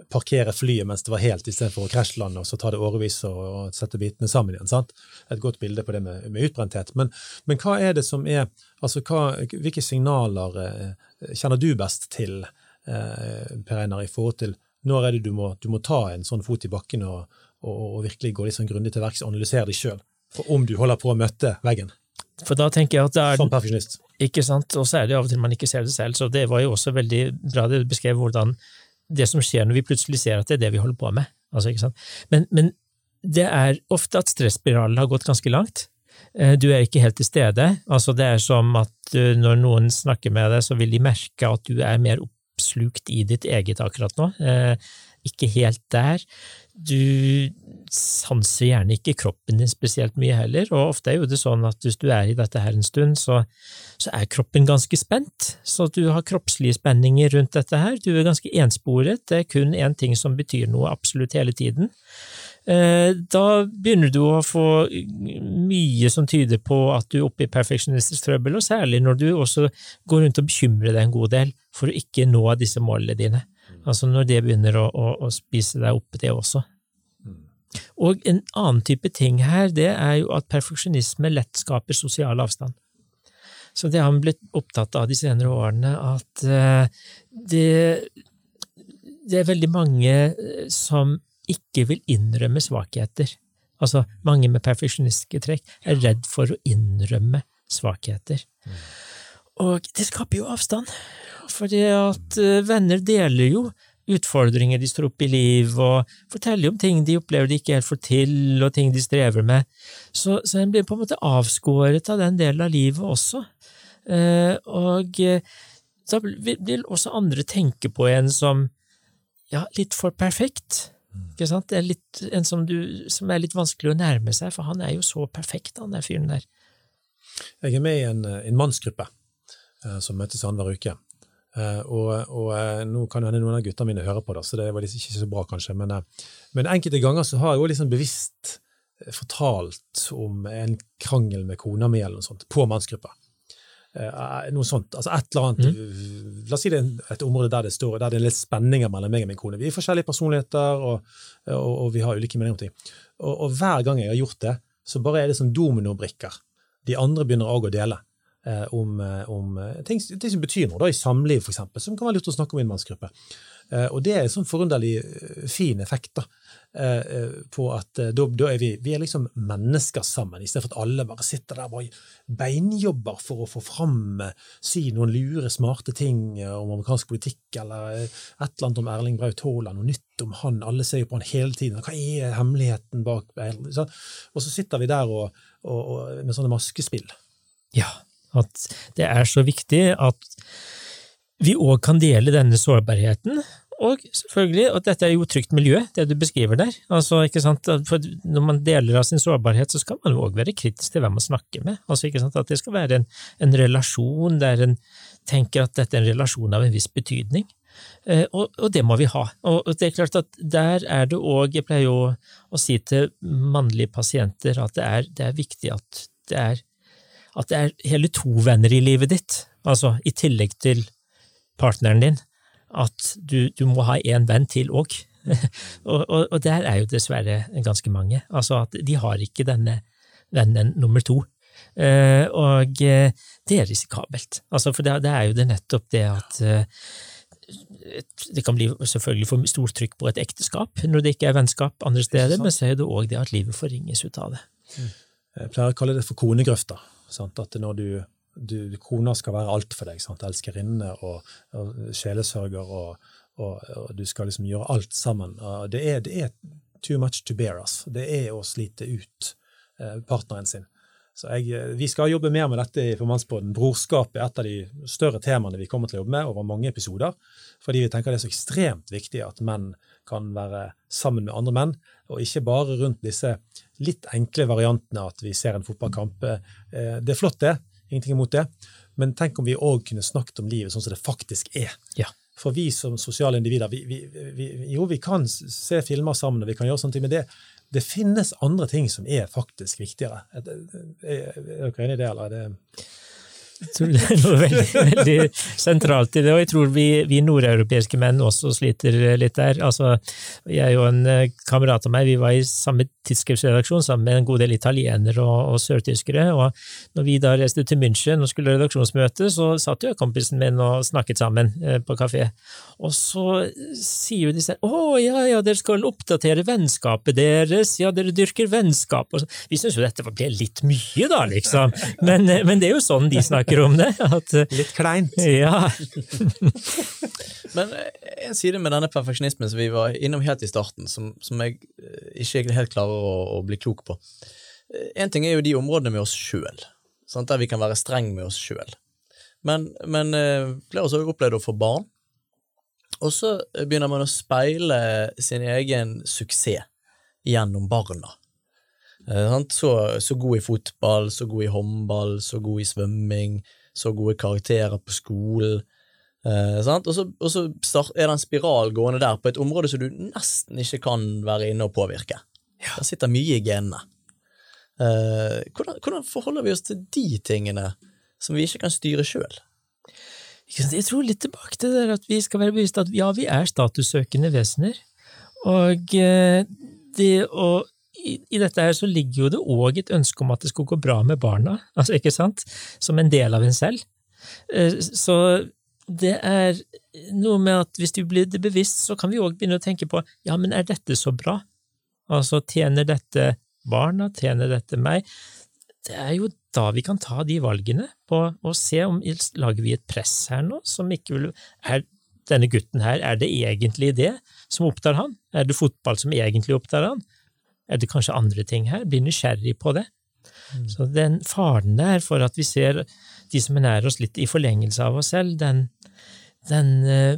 parkere flyet mens det var helt, istedenfor å krasjlande og så ta det årevis og, og sette bitene sammen igjen. sant? Et godt bilde på det med, med utbrenthet. Men, men, hva er det som er altså hva, Hvilke signaler eh, kjenner du best til, eh, Per Einar, i forhold til når er det du må, du må ta en sånn fot i bakken og, og, og virkelig gå litt sånn grundig til verks og analysere deg sjøl, om du holder på å møte veggen? For da tenker jeg at det er, Som perfeksjonist. Ikke sant, og så er det av og til man ikke ser det selv, så det var jo også veldig bra det du beskrev hvordan det som skjer når vi plutselig ser at det er det vi holder på med. Altså, ikke sant? Men, men det er ofte at stresspiralen har gått ganske langt. Eh, du er ikke helt til stede. Altså, det er som at eh, når noen snakker med deg, så vil de merke at du er mer oppslukt i ditt eget akkurat nå. Eh, ikke helt der. Du sanser gjerne ikke kroppen din spesielt mye heller, og ofte er jo det sånn at hvis du er i dette her en stund, så, så er kroppen ganske spent, så du har kroppslige spenninger rundt dette her, du er ganske ensporet, det er kun én ting som betyr noe absolutt hele tiden. Eh, da begynner du å få mye som tyder på at du er oppe i perfeksjonistisk trøbbel, og særlig når du også går rundt og bekymrer deg en god del for å ikke nå disse målene dine. Altså når det begynner å, å, å spise deg opp, det også. Og en annen type ting her, det er jo at perfeksjonisme lett skaper sosial avstand. Så det har vi blitt opptatt av de senere årene, at uh, det, det, er veldig mange eh, som ikke vil innrømme svakheter. Altså, mange med perfeksjonistiske trekk er redd for å innrømme svakheter. Mm. Og det skaper jo avstand, fordi at uh, venner deler jo utfordringer de står opp i liv, og forteller om ting de opplever de ikke helt får til, og ting de strever med. Så, så en blir på en måte avskåret av den delen av livet også. Eh, og eh, da vil også andre tenke på en som ja, litt for perfekt. Ikke sant? Det er litt, en som, du, som er litt vanskelig å nærme seg, for han er jo så perfekt, han der fyren der. Jeg er med i en, en mannsgruppe eh, som møtes annenhver uke. Uh, og, og uh, nå kan hende noen av guttene mine høre på det, så det var liksom ikke så bra, kanskje. Men, uh, men enkelte ganger så har jeg jo liksom bevisst fortalt om en krangel med kona mi eller noe sånt, på mannsgruppa. noe sånt. Altså et eller annet mm. La oss si det er et område der det står, der det er litt spenninger mellom meg og min kone. Vi er forskjellige personligheter, og, og, og vi har ulike meninger om ting. Og, hver gang jeg har gjort det, så bare er det som dominobrikker. De andre begynner òg å dele. Eh, om, eh, om eh, ting, ting, som betyr noe, da, i samliv f.eks., som kan være lurt å snakke om i en mannsgruppe. Og det er en sånn forunderlig fin effekt da, på at da, da, er vi, vi er liksom mennesker sammen, istedenfor at alle bare sitter der og beinjobber for å få fram si noen lure, smarte ting om amerikansk politikk, eller et eller annet om Erling Braut Haaland, noe nytt om han. Alle ser jo på han hele tiden. Hva er hemmeligheten bak Og så sitter vi der og, og, og med sånne maskespill. Ja, at det er så viktig at vi òg kan dele denne sårbarheten, og selvfølgelig at dette er jo trygt miljø, det du beskriver der. Altså, ikke sant? For når man deler av sin sårbarhet, så skal man òg være kritisk til hvem man snakker med. Altså, ikke sant? At det skal være en, en relasjon der en tenker at dette er en relasjon av en viss betydning. Eh, og, og, det må vi ha. Og, og det er klart at der er det òg Jeg pleier jo å si til mannlige pasienter at det er, det er viktig at det er at det er hele to venner i livet ditt, altså i tillegg til partneren din, at du, du må ha en venn til òg. og, og, og, der er jo dessverre ganske mange. Altså at de har ikke denne vennen nummer to. Uh, og uh, det er risikabelt. Altså, for det, det, er jo det nettopp det at uh, det kan bli selvfølgelig for stort trykk på et ekteskap når det ikke er vennskap andre steder, men så er det òg det at livet forringes ut av det. Jeg pleier å kalle det for konegrøfta. Sant? At når du, du, Kona skal være alt for deg. Sant? Elskerinne og, og sjelesørger, og, og, og, du skal liksom gjøre alt sammen. Det er, det er too much to bear. us. Det er å slite ut eh, partneren sin. Så jeg, eh, Vi skal jobbe mer med dette i Formannsbåten. Brorskap er et av de større temaene vi kommer til å jobbe med over mange episoder. Fordi vi tenker det er så ekstremt viktig at menn kan være sammen med andre menn, og ikke bare rundt disse litt enkle variantene at vi ser en fotballkamp. Eh, det er flott, det. Ingenting imot det. Men tenk om vi òg kunne snakket om livet sånn som det faktisk er. Ja. For vi som sosiale individer, vi, vi, vi, jo, vi kan se filmer sammen, og vi kan gjøre sånne ting, men det, det finnes andre ting som er faktisk viktigere. Er, er dere enig i det, eller er det Jeg tror det er noe veldig, veldig sentralt i det, og jeg tror vi, vi nordeuropeiske menn også sliter litt der. Altså, jeg og en eh, kamerat av meg vi var i samme tidsskriftsredaksjon sammen med en god del italienere og, og sørtyskere, og når vi da reiste til München og skulle redaksjonsmøte, så satt jo kompisen min og snakket sammen eh, på kafé. Og så sier jo sånn å ja, ja, dere skal oppdatere vennskapet deres, ja, dere dyrker vennskap. Vi syns jo dette ble litt mye, da, liksom, men, eh, men det er jo sånn de snakker snakker om det. At, eh, Litt kleint. Ja. Men eh, en side med denne perfeksjonismen som vi var innom helt i starten, som, som jeg eh, ikke helt klarer å, å, bli klok på. En ting er jo de områdene med oss sjøl, der vi kan være streng med oss sjøl. Men, men flere av oss har opplevd å få barn, og så begynner man å speile sin egen suksess gjennom barna. Eh, så, så, god i fotball, så god i håndball, så god i svømming, så gode karakterer på skolen. Eh, og så, og så start, er det en spiral gående der på et område som du nesten ikke kan være inne og påvirke. Ja. Der sitter mye i genene. Eh, hvordan, hvordan, forholder vi oss til de tingene som vi ikke kan styre sjøl? Jeg tror litt tilbake til det at vi skal være bevisst at ja, vi er statussøkende vesener. Og eh, det å i, dette her så ligger jo det òg et ønske om at det skulle gå bra med barna, altså ikke sant, som en del av en selv. Eh, så det er noe med at hvis du blir det bevisst, så kan vi òg begynne å tenke på ja, men er dette så bra? Altså, tjener dette barna, tjener dette meg? Det er jo da vi kan ta de valgene på å se om lager vi et press her nå som ikke vil er denne gutten her, er det egentlig det som opptar han? Er det fotball som egentlig opptar han? Er det kanskje andre ting her? Blir nysgjerrig på det. Mm. Så den faren der for at vi ser de som er nær oss litt i forlengelse av oss selv, den, den, eh,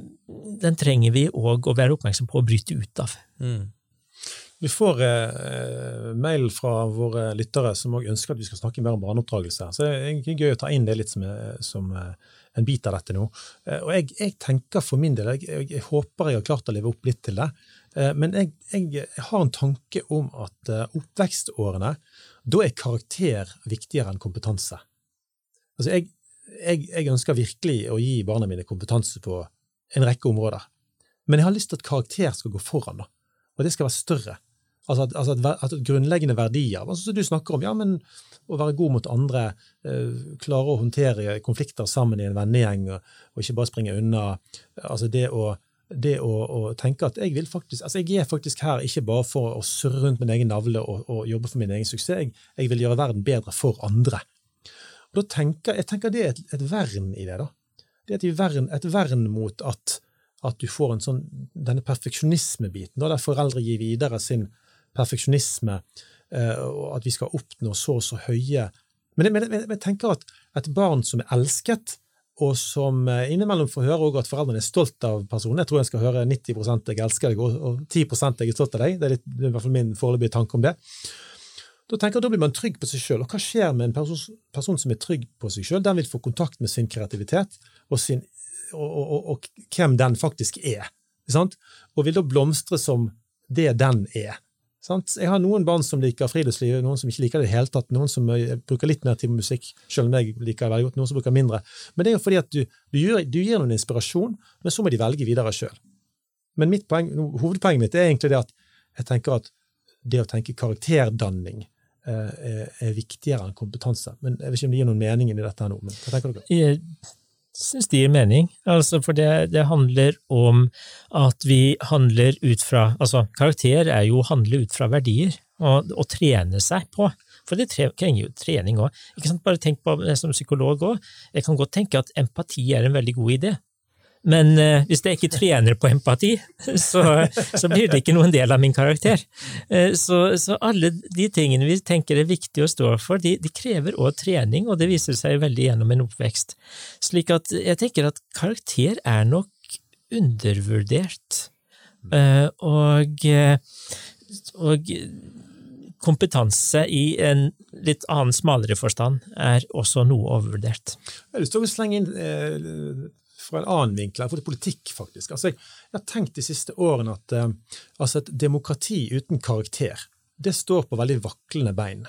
den trenger vi òg å være oppmerksom på å bryte ut av. Mm. Vi får eh, mail fra våre lyttere som også ønsker at vi skal snakke mer om barneoppdragelse. Så det er egentlig gøy å ta inn det litt som, som eh, en bit av dette nå. Eh, og jeg, jeg tenker for min del, jeg, jeg, jeg, håper jeg har klart å leve opp litt til det. Eh, men jeg, jeg, har en tanke om at eh, oppvekstårene, da er karakter viktigere enn kompetanse. Altså jeg, jeg, jeg, ønsker virkelig å gi barna mine kompetanse på en rekke områder. Men jeg har lyst til at karakter skal gå foran, da. Og det skal være større. Altså at, altså at, at grunnleggende verdier, altså som du snakker om, ja, men å være god mot andre, eh, klare å håndtere konflikter sammen i en vennegjeng, og, og ikke bare springe unna. Altså det å det å, å, tenke at jeg faktisk, altså jeg er faktisk her ikke bare for å surre rundt min egen navle og, og jobbe for min egen suksess, jeg, jeg, vil gjøre verden bedre for andre. Og da tenker, Jeg tenker det er et, et vern i det. da. Det er et vern, et vern mot at, at, du får en sånn, denne perfeksjonismebiten, der foreldre gir videre sin perfeksjonisme, eh, og at vi skal oppnå så og så høye Men jeg, men jeg tenker at et barn som er elsket, og som eh, innimellom får høre at foreldrene er stolt av personen. Jeg tror jeg skal høre 90 jeg elsker deg, og 10 jeg er stolt av deg. Det er, litt, det er i hvert fall min foreløpige tanke om det. Da tenker jeg at da blir man trygg på seg sjøl. Og hva skjer med en person, person som er trygg på seg sjøl? Den vil få kontakt med sin kreativitet og, sin, og, og, og hvem den faktisk er. Sant? Og vil da blomstre som det den er. Sant? Jeg har noen barn som liker friluftsliv, noen som ikke liker det i det hele tatt, noen som eh, bruker litt mer tid på musikk, selv om jeg liker det veldig godt, noen som bruker mindre. Men det er jo fordi at du, du, gir, du gir noen inspirasjon, men så må de velge videre sjøl. Men mitt poeng, hovedpoenget mitt er egentlig det at jeg tenker at det å tenke karakterdanning eh, er, er, viktigere enn kompetanse. Men Jeg vet ikke om det gir noen mening i dette nå. men hva tenker dere? Syns det gir mening. Altså, for det, det, handler om at vi handler ut fra Altså, karakter er jo å handle ut fra verdier, og, og trene seg på. For det trenger jo trening òg. Bare tenk på det som psykolog òg. Jeg kan godt tenke at empati er en veldig god idé. Men eh, hvis jeg ikke trener på empati, så, så, blir det ikke noen del av min karakter. Eh, så, så, alle de tingene vi tenker er viktige å stå for, de, de krever også trening, og det viser seg veldig gjennom en oppvekst. Slik at jeg tenker at karakter er nok undervurdert. Eh, og, og kompetanse i en litt annen, smalere forstand er også noe overvurdert. Jeg har lyst til å slenge inn eh, fra en annen vinkel, for det er politikk, faktisk. Altså, jeg, jeg, har tenkt de siste årene at eh, altså et demokrati uten karakter, det står på veldig vaklende bein.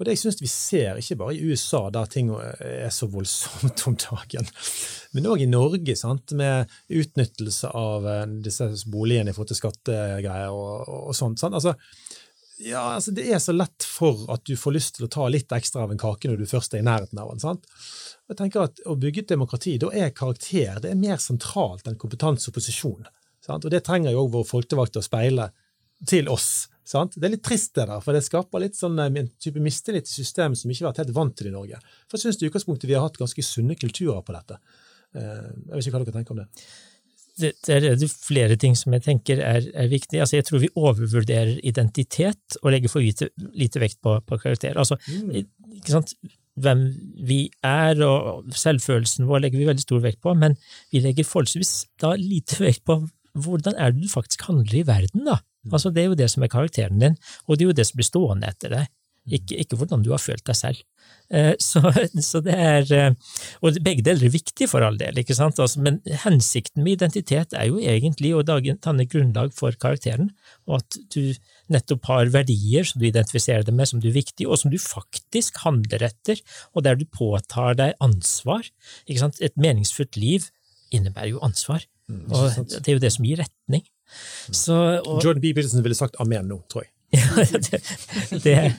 Og det jeg synes vi ser, ikke bare i USA, der ting er så voldsomt om dagen, men òg i Norge, sant? med utnyttelse av eh, disse boligene i forhold til skattegreier og, og, sånt. Sant? Altså, ja, altså Det er så lett for at du får lyst til å ta litt ekstra av en kake når du først er i nærheten av den. sant? Jeg tenker at Å bygge et demokrati, da er karakter det er mer sentralt enn kompetanse og posisjon. Sant? Og Det trenger jo òg våre folkevalgte å speile til oss. Sant? Det er litt trist, det der, for det skaper litt sånn eh, en type mistillit til systemet som ikke har vært helt vant til i Norge. For jeg syns i utgangspunktet vi har hatt ganske sunne kulturer på dette. Eh, jeg vet ikke hva dere tenker om det. Det, det er flere ting som jeg tenker er, er viktig. Altså, jeg tror vi overvurderer identitet og legger for lite, lite vekt på, på karakter. Altså, mm. Hvem vi er og selvfølelsen vår legger vi veldig stor vekt på, men vi legger forholdsvis da lite vekt på hvordan er det du faktisk handler i verden, da? Mm. Altså, det er jo det som er karakteren din, og det er jo det som blir stående etter deg. Ikke, ikke hvordan du har følt deg selv. Eh, så, så, det er eh, Og begge deler er viktig for all del, ikke sant? Altså, men hensikten med identitet er jo egentlig å danne grunnlag for karakteren, og at du nettopp har verdier som du identifiserer deg med som du er viktig, og som du faktisk handler etter, og der du påtar deg ansvar. Ikke sant? Et meningsfullt liv innebærer jo ansvar, mm, og det er jo det som gir retning. Så, og, Jordan B. Peterson ville sagt amen nå, tror jeg. Ja, det, det,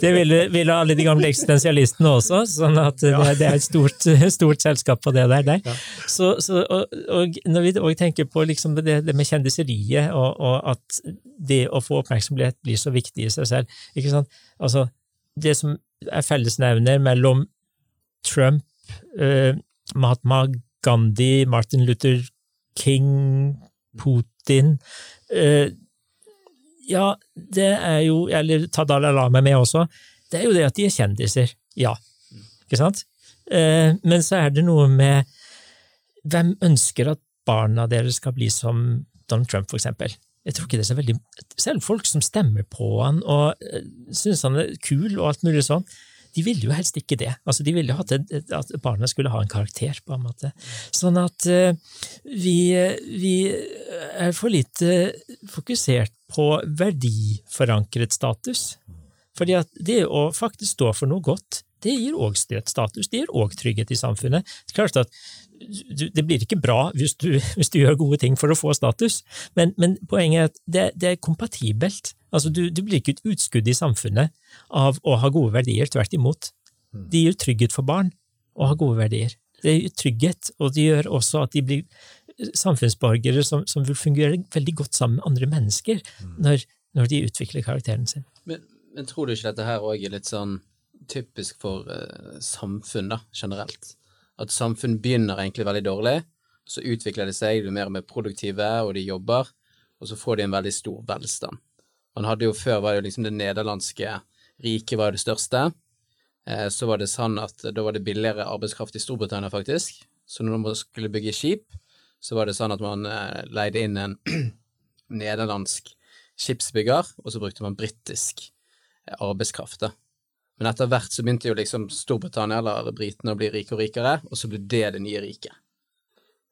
det ville, ville, alle de gamle eksistensialistene også, sånn at det, det er et stort, stort, selskap på det der. der. Ja. Så, så, og, og, når vi òg tenker på liksom det, med kjendiseriet, og, og, at det å få oppmerksomhet blir så viktig i seg selv ikke sant? Altså, Det som er fellesnevner mellom Trump, eh, Mahatma Gandhi, Martin Luther King, Putin Putin eh, Ja, det er jo Eller ta Dalai Lama med også. Det er jo det at de er kjendiser. Ja. Ikke sant? Eh, men så er det noe med Hvem ønsker at barna deres skal bli som Donald Trump, for eksempel? Jeg tror ikke det er så veldig Selv folk som stemmer på han og eh, syns han er kul og alt mulig sånn, de ville jo helst ikke det. Altså, de ville hatt at barna skulle ha en karakter, på en måte. Sånn at uh, vi, vi, er for lite fokusert på verdiforankret status. Fordi at det å faktisk stå for noe godt, det gir òg status, det gir òg trygghet i samfunnet. Det er klart at det blir ikke bra hvis du, hvis du, gjør gode ting for å få status, men, men poenget er at det, det er kompatibelt. Altså, du, du, blir ikke et utskudd i samfunnet av å ha gode verdier, tvert imot. Det gir trygghet for barn å ha gode verdier. Det gir trygghet, og det gjør også at de blir samfunnsborgere som, som vil fungere veldig godt sammen med andre mennesker mm. når, når de utvikler karakteren sin. Men, men, tror du ikke dette her òg er litt sånn typisk for uh, samfunn, da, generelt? at samfunn begynner egentlig veldig dårlig, så utvikler de seg, de er mer og mer produktive, og de jobber, og så får de en veldig stor velstand. Man hadde jo Før var det jo liksom det nederlandske riket var det største. Eh, så var det sånn at da var det billigere arbeidskraft i Storbritannia, faktisk. Så når man skulle bygge skip, så var det sånn at man eh, leide inn en nederlandsk skipsbygger, og så brukte man britisk eh, arbeidskraft. da. Men etter hvert så begynte jo liksom Storbritannia eller britene å bli rike og rikere, og så ble det det nye riket.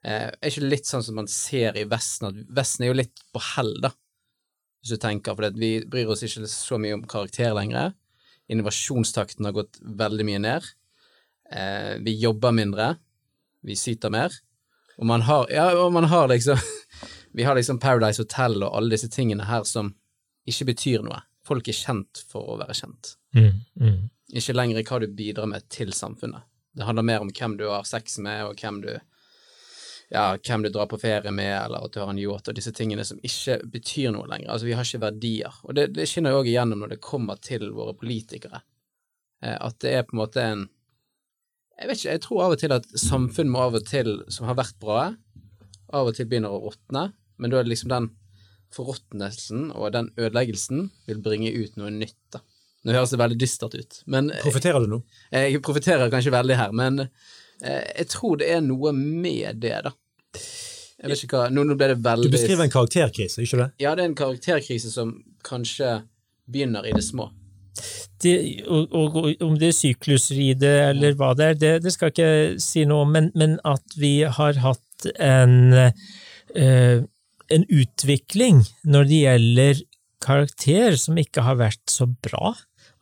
Eh, er ikke litt sånn som man ser i Vesten, at Vesten er jo litt på hell, da, hvis du tenker, for vi bryr oss ikke så mye om karakter lenger. Innovasjonstakten har gått veldig mye ned. Eh, vi jobber mindre, vi syter mer, og man har, ja, og man har liksom Vi har liksom Paradise Hotel og alle disse tingene her som ikke betyr noe. Folk er kjent for å være kjent. Mm, mm. Ikke lenger hva du bidrar med til samfunnet. Det handler mer om hvem du har sex med, og hvem du, ja, hvem du drar på ferie med, eller at du har en yacht, og disse tingene som ikke betyr noe lenger. Altså, vi har ikke verdier. Og det, det skinner jo òg igjennom når det kommer til våre politikere. Eh, at det er på en måte en Jeg vet ikke, jeg tror av og til at samfunn må av og til, som har vært bra, av og til begynner å råtne, men da er det liksom den forråtnelsen og den ødeleggelsen vil bringe ut noe nytt. da. Nå høres det veldig dystert ut. men... profiterer du nå? Jeg profiterer kanskje veldig her, men eh, jeg tror det er noe med det, da. Jeg vet ikke hva, nå, ble det veldig... Du beskriver en karakterkrise, ikke det? Ja, det er en karakterkrise som kanskje begynner i det små. Det, og, og, og, om det er syklusride eller hva det er, det, det skal jeg ikke si noe om, men, men at vi har hatt en eh, en utvikling når det gjelder karakter som ikke har vært så bra.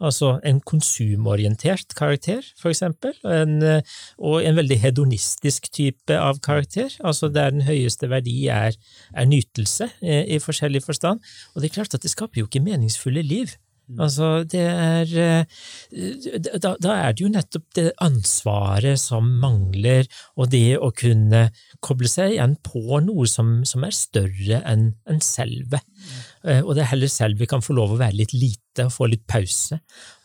Altså en konsumorientert karakter, for eksempel, en, eh, og en veldig hedonistisk type av karakter, altså der den høyeste verdi er, er nytelse i, i forskjellig forstand. Og det er klart at det skaper jo ikke meningsfulle liv. Altså, det er eh, da, da, er det jo nettopp det ansvaret som mangler, og det å kunne koble seg igjen på noe som, som er større enn en selve. Mm. Og det er heller selv vi kan få lov å være litt lite og få litt pause.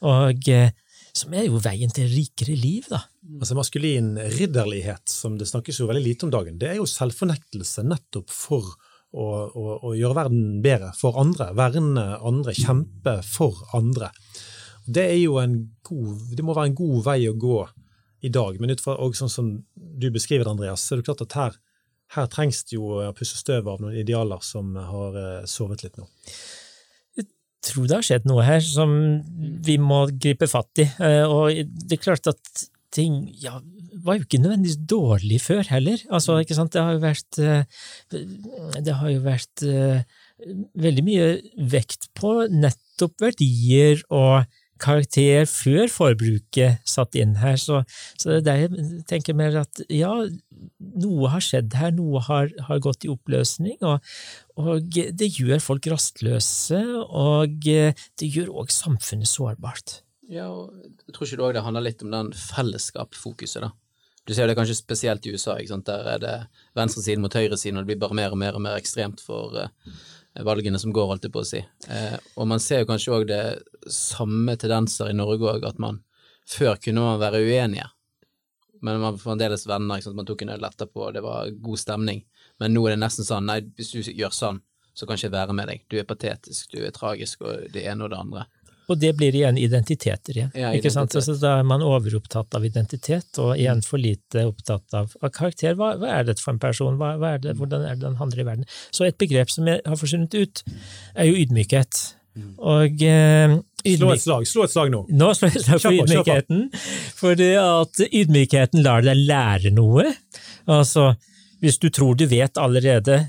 Og eh, som er jo veien til rikere liv, da. Altså Maskulin ridderlighet, som det snakkes jo veldig lite om dagen, det er jo selvfornektelse nettopp for å, og, og, gjøre verden bedre for andre, verne andre, kjempe for andre. Det er jo en god, det må være en god vei å gå i dag, men ut fra sånn som du beskriver det, Andreas, så er det klart at her, her trengs det jo å pusse støv av noen idealer som har eh, sovet litt nå. Jeg tror det har skjedd noe her som vi må gripe fatt i, eh, og det er klart at ting ja, var jo ikke nødvendigvis dårlig før heller. Altså, ikke sant, det har jo vært eh, Det har jo vært eh, veldig mye vekt på nettopp verdier og karakter før forbruket satt inn her, så, så det er der jeg tenker mer at ja, noe har skjedd her, noe har, har gått i oppløsning, og, og, det gjør folk rastløse, og det gjør òg samfunnet sårbart. Ja, og jeg tror ikke det handler litt om den fellesskapsfokuset, da. Du ser det kanskje spesielt i USA, der er det venstresiden mot høyresiden, og det blir bare mer og mer og mer ekstremt for uh, valgene som går, holdt jeg på å si. Uh, og man ser jo kanskje òg det samme tendenser i Norge òg, at man før kunne man være uenige, men man var fremdeles venner, man tok en øl etterpå, og det var god stemning. Men nå er det nesten sånn, nei, hvis du gjør sånn, så kan jeg ikke være med deg. Du er patetisk, du er tragisk, og det ene og det andre. Og det blir igjen identiteter igjen. Ja, ikke sant? Så da er man overopptatt av identitet, og igjen for lite opptatt av, av karakter. Hva, hva, er dette for en person? Hva, hva er det, hvordan er det den handler i verden? Så et begrep som jeg har forsvunnet ut, er jo ydmykhet. Og eh, Slå et slag slå et slag nå! Nå slår jeg et slag for ydmykheten. For at ydmykheten lar deg lære noe. Altså, hvis du tror du vet allerede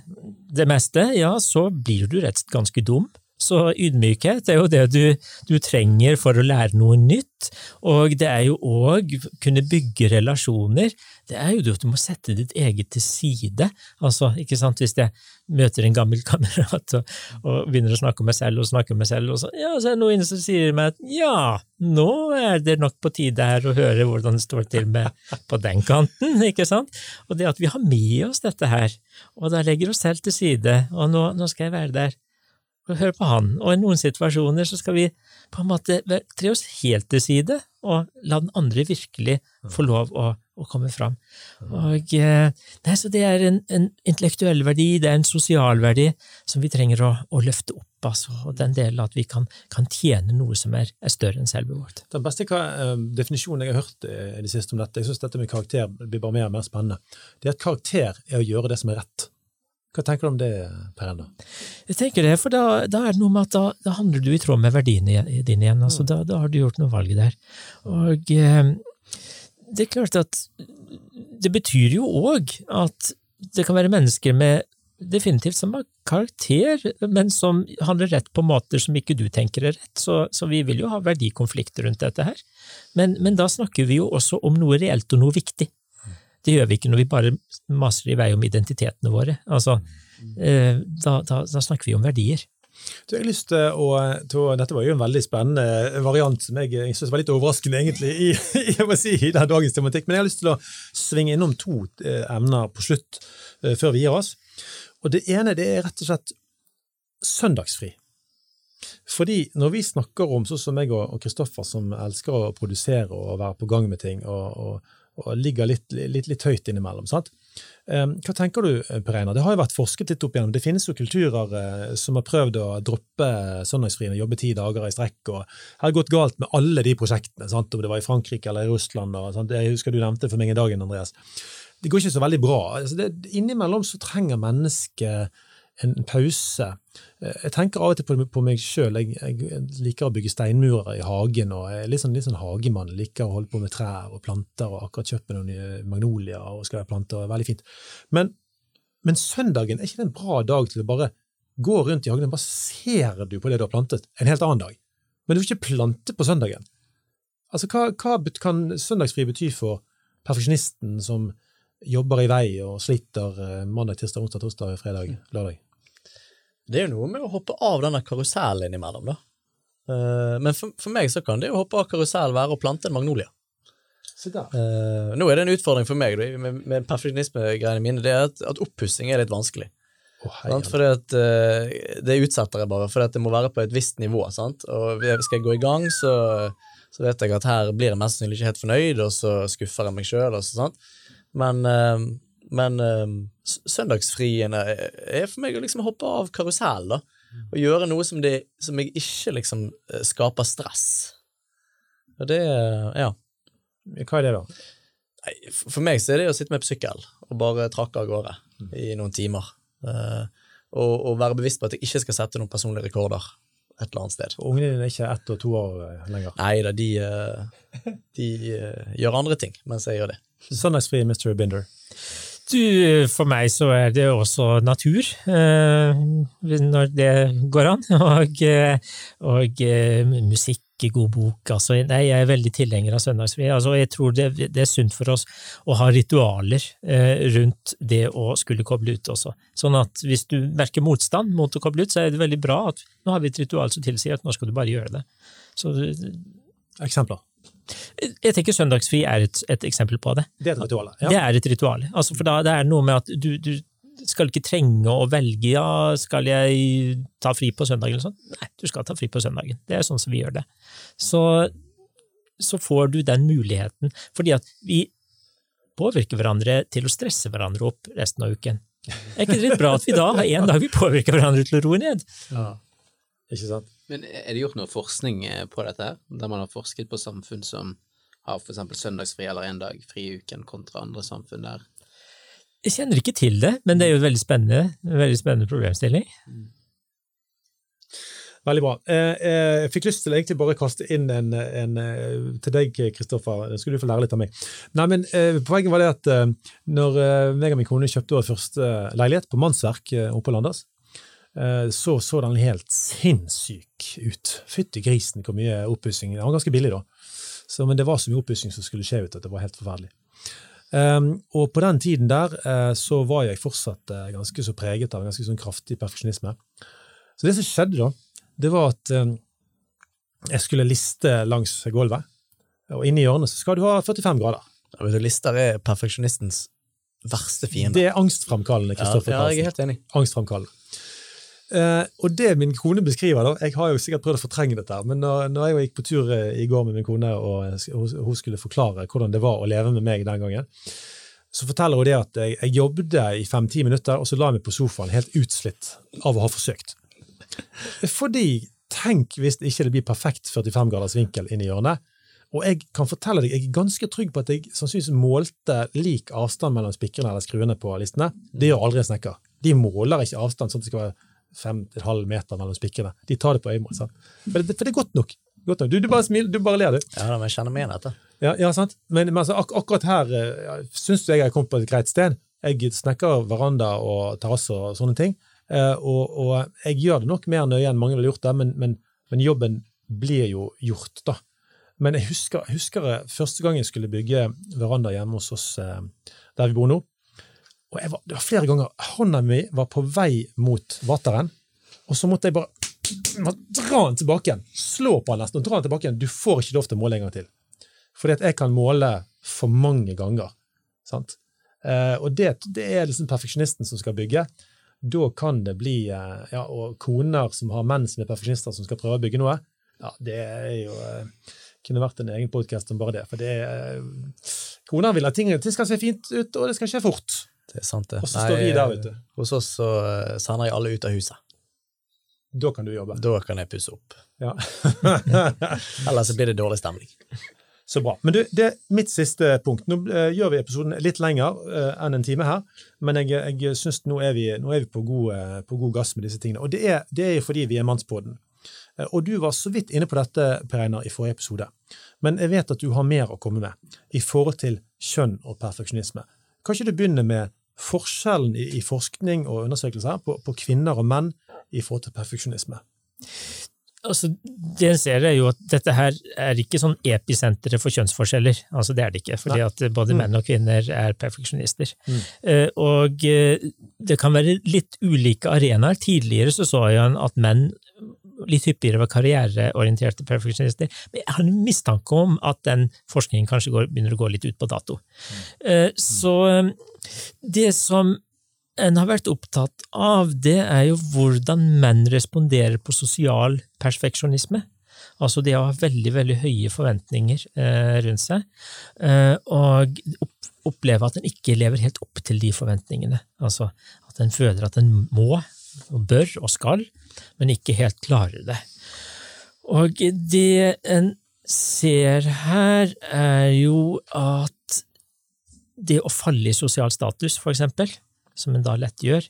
det meste, ja, så blir du rett og slett ganske dum. Så ydmykhet er jo det du, du, trenger for å lære noe nytt, og det er jo òg kunne bygge relasjoner. Det er jo det at du må sette ditt eget til side. Altså, ikke sant, hvis jeg møter en gammel kamerat og, og begynner å snakke om meg selv og snakke om meg selv, og så, ja, så er det noen som sier meg at ja, nå er det nok på tide her å høre hvordan det står til med på den kanten, ikke sant? Og det at vi har med oss dette her, og da legger oss selv til side, og nå, nå skal jeg være der og høre på han. Og i noen situasjoner så skal vi på en måte tre oss helt til side og la den andre virkelig få lov å, å komme fram. Og, eh, nei, så det er en, en, intellektuell verdi, det er en sosial verdi som vi trenger å, å løfte opp. Altså, og den delen at vi kan, kan tjene noe som er, er større enn selve vårt. Den beste uh, definisjonen jeg har hørt i det siste om dette, jeg synes dette med karakter blir bare mer og mer spennende, det er at karakter er å gjøre det som er rett. Hva tenker du om det, Per Enda? Jeg tenker det, for da, da, er det noe med at da, da, handler du i tråd med verdiene dine igjen. altså mm. da, da, har du gjort noe valg der. Og eh, det er klart at det betyr jo òg at det kan være mennesker med definitivt som har karakter, men som handler rett på måter som ikke du tenker er rett. Så, så vi vil jo ha verdikonflikter rundt dette her. Men, men da snakker vi jo også om noe reelt og noe viktig. Det gjør vi ikke når vi bare maser i vei om identitetene våre. Altså, eh, da, da, da snakker vi om verdier. Du, jeg har lyst til å, til Dette var jo en veldig spennende variant som jeg, jeg synes var litt overraskende egentlig i, må si, i dagens tematikk, men jeg har lyst til å svinge innom to eh, emner på slutt eh, før vi gir oss. Og Det ene det er rett og slett søndagsfri. Fordi når vi snakker om, sånn som meg og Kristoffer, som elsker å produsere og være på gang med ting, og, og og ligger litt, litt, litt høyt innimellom. sant? Ehm, hva tenker du, Per Einar? Det har jo vært forsket litt opp igjennom. Det finnes jo kulturer eh, som har prøvd å droppe søndagsfrien og jobbe ti dager i strekk. og Det har gått galt med alle de prosjektene, sant? om det var i Frankrike eller i Russland. Og? Jeg husker du nevnte for meg i dag, Andreas. Det går ikke så veldig bra. Altså det, innimellom så trenger mennesket en pause. Eh, jeg tenker av og til på, meg sjøl. Jeg, jeg, liker å bygge steinmurer i hagen. og Jeg er litt sånn, litt sånn hagemann. Liker å holde på med trær og planter. og Akkurat kjøpt noen magnolier og skal være og Veldig fint. Men, men, søndagen, er ikke det en bra dag til å bare gå rundt i hagen og bare ser du på det du har plantet, en helt annen dag? men du får ikke plante på søndagen. Altså, hva, hva kan søndagsfri bety for perfeksjonisten som jobber i vei og sliter eh, mandag, tirsdag, onsdag, torsdag, fredag, lørdag? Det er jo noe med å hoppe av denne karusellen innimellom, da. Eh, men for, for meg så kan det å hoppe av karusell være å plante en magnolia. Eh, nå er det en utfordring for meg med, med perfeksjonismegreiene mine, det er at, at oppussing er litt vanskelig. Oh, at, eh, det utsetter jeg bare, for det må være på et visst nivå. Sant? Og skal jeg gå i gang, så, så vet jeg at her blir jeg mest sannsynlig ikke helt fornøyd, og så skuffer jeg meg sjøl. Men, uh, men søndagsfriene er for meg å liksom hoppe av karusell, da. Og gjøre noe som, det, som jeg ikke liksom eh, skaper stress. Og det Ja. Hva er det, da? Nei, for meg så er det å sitte med på sykkel og bare trakke av gårde i noen timer. Uh, og, og være bevisst på at jeg ikke skal sette noen personlige rekorder et eller annet sted. Ungene dine er ikke ett og to år eh, lenger. Nei da, de, de eh, gjør andre ting mens jeg gjør det. Søndagsfri Mr. Binder. Du, for meg så er det også natur, eh, når det går an, og, eh, og eh, musikk, god bok. Altså, nei, jeg er veldig tilhenger av søndagsfri. Altså, jeg tror det, det er sunt for oss å ha ritualer eh, rundt det å skulle koble ut også. Sånn at hvis du merker motstand mot å koble ut, så er det veldig bra at nå har vi et ritual som tilsier at nå skal du bare gjøre det. Så Eksempler. Jeg tenker søndagsfri er et, et eksempel på det. Det er et ritual. Ja. Det er et ritual. Altså, for da, det er noe med at du, du skal ikke trenge å velge ja, skal jeg ta fri på søndag eller sånn. Nei, du skal ta fri på søndagen. Det er sånn som vi gjør det. Så, så får du den muligheten, fordi at vi påvirker hverandre til å stresse hverandre opp resten av uken. Er ikke det litt bra at vi da har en dag vi påvirker hverandre til å roe ned? Ja. Ikke sant? Men er det gjort noe forskning eh, på dette her, der man har forsket på samfunn som har for eksempel søndagsfri eller en dag fri i uken kontra andre samfunn der? Jeg kjenner ikke til det, men det er jo veldig spennende, en veldig spennende problemstilling. Veldig bra. Eh, eh, jeg fikk lyst til egentlig bare å kaste inn en, en til deg, Kristoffer. Skulle du få lære litt av meg. Nei, men Poenget var det at når meg og min kone kjøpte vår første leilighet på Mannsverk oppe på Landås, eh, så så den helt sinnssyk ut. Fytti grisen hvor mye oppussing. Den var ganske billig, da. Så, men det var så mye oppussing som skulle skje, ut at det var helt forferdelig. Um, og på den tiden der uh, så var jeg fortsatt uh, ganske så preget av ganske sånn kraftig perfeksjonisme. Så det som skjedde da, det var at um, jeg skulle liste langs gulvet, og inni hjørnet så skal du ha 45 grader. Ja, men du, Lister er perfeksjonistens verste fiende. Det er angstframkallende Ja, Kristoffer ja, jeg er helt enig. Angstfremkallende. Eh, og det min kone beskriver, da, jeg har jo sikkert prøvd å fortrenge dette, men når, når jeg gikk på tur eh, i går med min kone, og hun skulle forklare hvordan det var å leve med meg den gangen, så forteller hun det at jeg, jeg jobbet i fem-ti minutter, og så la jeg meg på sofaen helt utslitt av å ha forsøkt. Fordi, tenk hvis det ikke blir perfekt 45 graders vinkel inn i hjørnet, og jeg kan fortelle deg, jeg er ganske trygg på at jeg sannsynligvis målte lik avstand mellom spikrene eller skruene på listene. Det gjør aldri en snekker. De måler ikke avstand sånn at det skal være fem til halv meter mellom spikkene. De tar det på øyemål. For det, for det er godt nok. Godt nok. Du, du bare smiler, du bare ler, du. Ja, men jeg kjenner meg igjen dette. Ja, ja sant? Men, men altså, ak akkurat her eh, ja, syns du jeg har kommet på et greit sted. Jeg snekker veranda og terrasse og sånne ting. Eh, og, og jeg gjør det nok mer nøye enn mange ville gjort det, men, men, men jobben blir jo gjort, da. Men jeg husker, husker jeg første gang jeg skulle bygge veranda hjemme hos oss eh, der vi bor nå. Og var, det var flere ganger hånda mi var på vei mot vateren, og så måtte jeg bare dra den tilbake igjen. Slå på den nesten og dra den tilbake igjen. Du får ikke lov til å måle en gang til. Fordi at jeg kan måle for mange ganger. Sant? Eh, og det, det er liksom perfeksjonisten som skal bygge. Da kan det bli eh, ja, Og koner som har menn som er perfeksjonister, som skal prøve å bygge noe. Ja, det er jo eh, kunne vært en egen podkast om bare det. For det er, koner vil at ting det skal se fint ut, og det skal skje fort. Det er sant, det. Og så står vi der, ute. Hos oss så eh, sender jeg alle ut av huset. Da kan du jobbe. Da kan jeg pusse opp. Ja. Ellers så blir det dårlig stemning. Så bra. Men du, det er mitt siste punkt. Nå uh, gjør vi episoden litt lenger uh, enn en time her, men jeg, jeg syns nå, er vi- nå er vi på god, uh, på god gass med disse tingene. Og det er, det er jo fordi vi er Mannspodden. Og du var så vidt inne på dette, Per Einar, i forrige episode. Men jeg vet at du har mer å komme med i forhold til kjønn og perfeksjonisme. Kan ikke du begynne med forskjellen i, i forskning og undersøkelser på, på kvinner og menn i forhold til perfeksjonisme? altså, det en ser, er jo at dette her er ikke sånn episenteret for kjønnsforskjeller. Altså, det er det ikke, fordi at både Mm. menn og kvinner er perfeksjonister. Mm. Eh, og eh, det kan være litt ulike arenaer. Tidligere så så jeg at menn litt hyppigere var karriereorienterte perfeksjonister. Men jeg har en mistanke om at den forskningen kanskje går, begynner å gå litt ut på dato. Mm. Så eh, det som en har vært opptatt av, det er jo hvordan menn responderer på sosial perfeksjonisme. Altså det å ha veldig veldig høye forventninger eh, rundt seg, og oppleve at en ikke lever helt opp til de forventningene. Altså at en føler at en må, og bør og skal, men ikke helt klarer det. Og det en ser her, er jo at det å falle i sosial status, for eksempel, som en da lett gjør,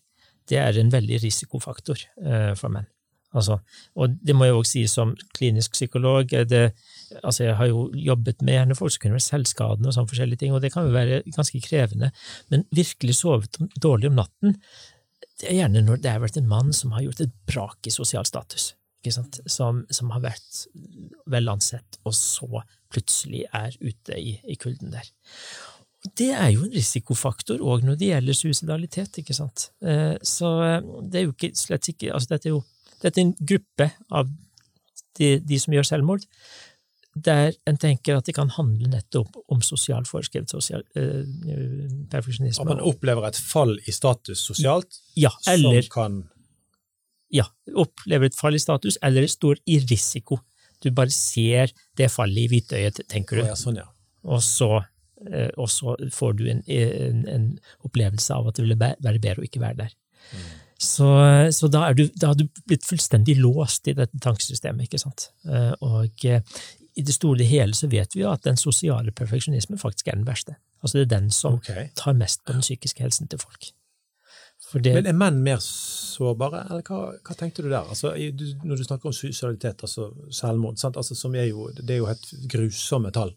det er en veldig risikofaktor eh, for menn. Altså, og det må jeg også si som klinisk psykolog. Det, altså jeg har jo jobbet med gjerne folk som kunne være selvskadende og sånne forskjellige ting, og det kan jo være ganske krevende, men virkelig sovet dårlig om natten, det er gjerne når det har vært en mann som har gjort et brak i sosial status? Som, som har vært vel ansett, og så plutselig er ute i, i kulden der. Det er jo en risikofaktor òg når det gjelder suicidalitet, ikke sant. Eh, Så eh, det er jo ikke slett ikke Altså, dette er jo dette er en gruppe av de, de som gjør selvmord, der en tenker at det kan handle nettopp om sosial foreskrevet sosial, eh, perfeksjonisme. At man opplever et fall i status sosialt, ja, eller som kan ja, opplever et fall i status, eller står i risiko. Du bare ser det fallet i hvitøyet, tenker du, ja, sånn, ja. og så, eh, og så får du en, en, en opplevelse av at det ville være bedre å ikke være der. Så, så da, er du, da har du blitt fullstendig låst i dette tankesystemet, ikke sant. Eh, Og eh, i det store og hele så vet vi jo at den sosiale perfeksjonismen faktisk er den verste. Altså det er den som okay. tar mest på den psykiske helsen til folk. Det, Men er menn mer sårbare, eller hva, hva tenkte du der? Altså, du, når du snakker om suicidalitet, altså selvmord? Altså, som er jo, det er jo helt grusomme tall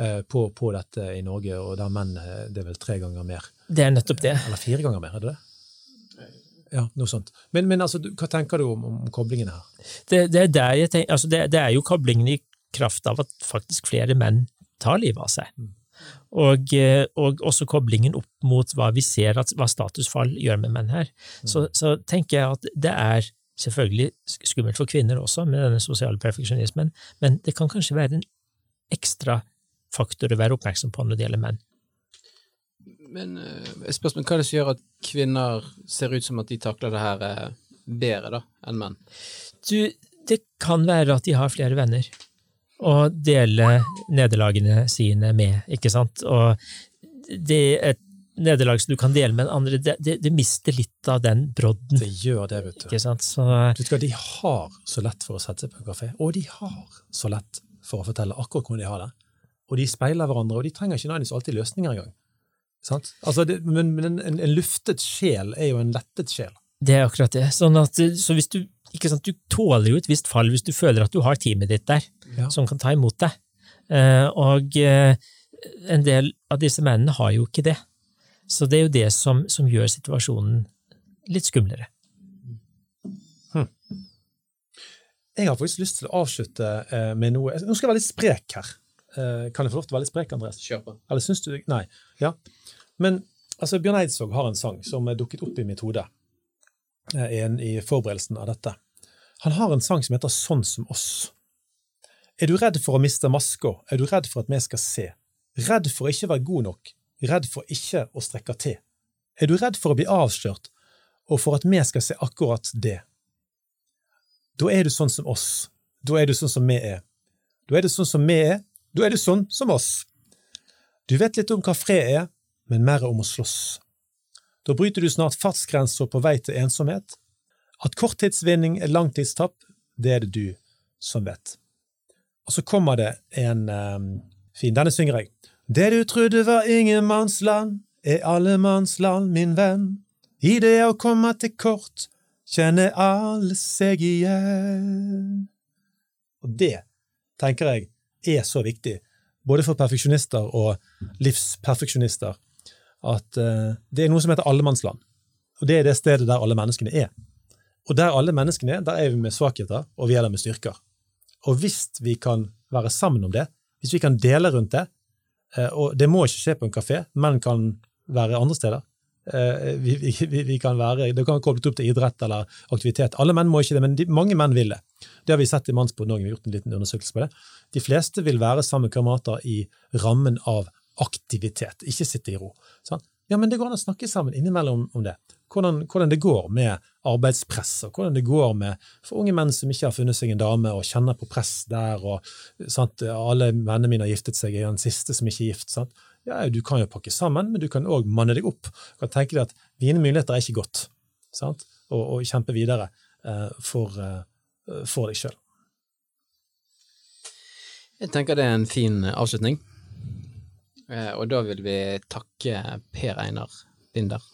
eh, på, på dette i Norge, og der menn eh, det er vel tre ganger mer. det er nettopp det. Eller fire ganger mer, er det det? Ja, noe sånt. Men, men altså, hva tenker du om, om koblingene her? det, det, er tenker, altså det, det er jo koblingen i kraft av at faktisk flere menn tar livet av seg. Og, eh, og også koblingen opp mot hva vi ser at hva statusfall gjør med menn her. Så, så tenker jeg at det er selvfølgelig skummelt for kvinner også med denne sosiale perfeksjonismen, men det kan kanskje være en ekstra faktor å være oppmerksom på når det gjelder menn. Men jeg et spørsmål, hva er det som gjør at kvinner ser ut som at de takler det her eh, bedre da, enn menn? Du, det kan være at de har flere venner å dele nederlagene sine med, ikke sant? Og det er et nederlag som du kan dele med en andre, det, det, det mister litt av den brodden, Det gjør det, vet du. ikke sant? Så du hva, De har så lett for å sette seg på en kafé, og de har så lett for å fortelle akkurat hvordan de har det. Og de speiler hverandre, og de trenger ikke nødvendigvis alltid løsninger engang. Sant? Altså, det, men men en, en luftet sjel er jo en lettet sjel. det er akkurat det. Sånn at, så hvis du, ikke sant, du tåler jo et visst fall hvis du føler at du har teamet ditt der, Ja. som kan ta imot deg. Eh, og eh, en del av disse mennene har jo ikke det. Så det er jo det som, som gjør situasjonen litt skumlere. Jeg har faktisk lyst til å avslutte eh, med noe Nå skal jeg være litt sprek her. Eh, kan jeg få lov til å være litt sprek, Andreas? Kjør på. Eller syns du Nei. Ja. Men altså, Bjørn Eidsvåg har en sang som er dukket opp i mitt hode i forberedelsen av dette. Han har en sang som heter Sånn som oss. Er du redd for å miste maska? Er du redd for at vi skal se? Redd for å ikke være god nok? Redd for ikke å strekke til? Er du redd for å bli avslørt, og for at vi skal se akkurat det? Da er du sånn som oss. Da er du sånn som vi er. Da er du sånn som vi er. Da er du sånn som oss. Du vet litt om hva fred er, men mer om å slåss. Da bryter du snart fartsgrenser på vei til ensomhet. At korttidsvinning er langtidstapp, det er det du som vet. Og så kommer det en um, fin Denne synger jeg. Det du trodde var ingenmannsland, er allemannsland, min venn. I det å komme til kort, kjenner alle seg igjen. Og det, tenker jeg, er så viktig, både for perfeksjonister og livsperfeksjonister, at uh, det er noe som heter allemannsland. Og det er det stedet der alle menneskene er. Og der alle menneskene er, der er vi med svakheter, og vi er der med styrker. Og hvis vi kan være sammen om det, hvis vi kan dele rundt det, eh, og det må ikke skje på en kafé, men kan være andre steder, Eh, vi, vi, vi, kan være, Det kan koblet opp til idrett eller aktivitet. Alle menn må ikke det, men de, mange menn vil det. Det har vi sett i Mannsboden Norge, vi har gjort en liten undersøkelse på det. De fleste vil være sammen med kamerater i rammen av aktivitet, ikke sitte i ro. Sånn? Ja, men det går an å snakke sammen innimellom om det. Hvordan, hvordan, det går med arbeidspress, og hvordan det går med for unge menn som ikke har funnet seg en dame og kjenner på press der, og sant? alle vennene mine har giftet seg, jeg er den siste som ikke er gift. Sant? ja, du kan jo pakke sammen, men du kan òg manne deg opp. Du kan tenke deg at dine muligheter er ikke godt, sant? Og, og kjempe videre eh, for, eh, for, deg sjøl. Jeg tenker det er en fin avslutning. Eh, og da vil vi takke Per Einar Binder,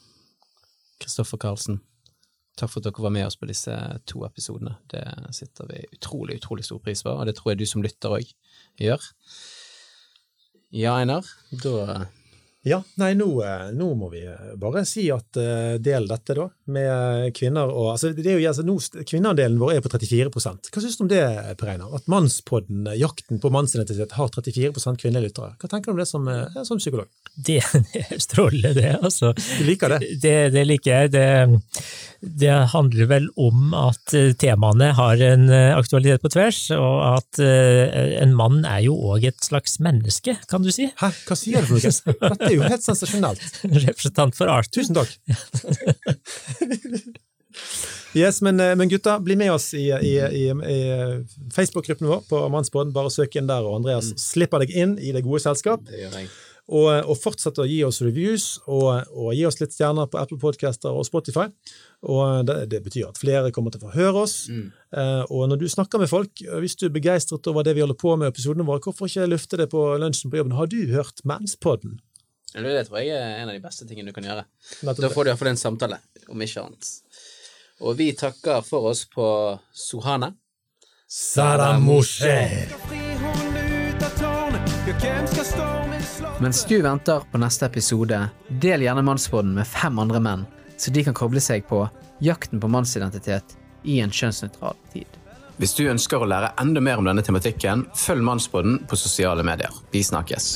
Kristoffer Karlsen. Takk for at dere var med oss på disse to episodene. Det sitter vi utrolig, utrolig stor pris på, og det tror jeg du som lytter òg gjør. Ja, Einar, da ja, nei, nå, eh, nå, må vi eh, bare si at uh, del dette, da, med kvinner og altså, det er jo, altså, nå, Kvinneandelen vår er på 34 Hva syns du om det, Per Einar? At Mannspodden, jakten på mannsidentitet, har 34 kvinnelige lyttere? Hva tenker du om det som, uh, som psykolog? Det, det er strålende, det. altså. Du liker det? Det, det liker jeg. Det, det, handler vel om at temaene har en aktualitet på tvers, og at uh, en mann er jo òg et slags menneske, kan du si. Hæ, hva sier du for noe? Er jo helt sensasjonelt. Representant for Art. Tusen takk. yes, men, eh, men, gutta, bli med oss i, i, i, i Facebook-gruppen vår på Mannsbåten. Bare søk inn der, og Andreas mm. slipper deg inn i det gode selskap. Det gjør jeg. Og, og fortsett å gi oss reviews, og, og, gi oss litt stjerner på Apple Podcaster og Spotify. Og det, det betyr at flere kommer til å få høre oss. Mm. Og når du snakker med folk, hvis du er begeistret over det vi holder på med i episodene våre, hvorfor ikke lufte det på lunsjen på jobben? Har du hørt Manspodden? Det tror jeg er en av de beste tingene du kan gjøre. Da får du iallfall en samtale, om ikke annet. Og vi takker for oss på Sohana. Saramushe! Mens du venter på neste episode, del gjerne Mannsbåten med fem andre menn, så de kan koble seg på jakten på mannsidentitet i en kjønnsnøytral tid. Hvis du ønsker å lære enda mer om denne tematikken, følg Mannsbåten på sosiale medier. Vi snakkes.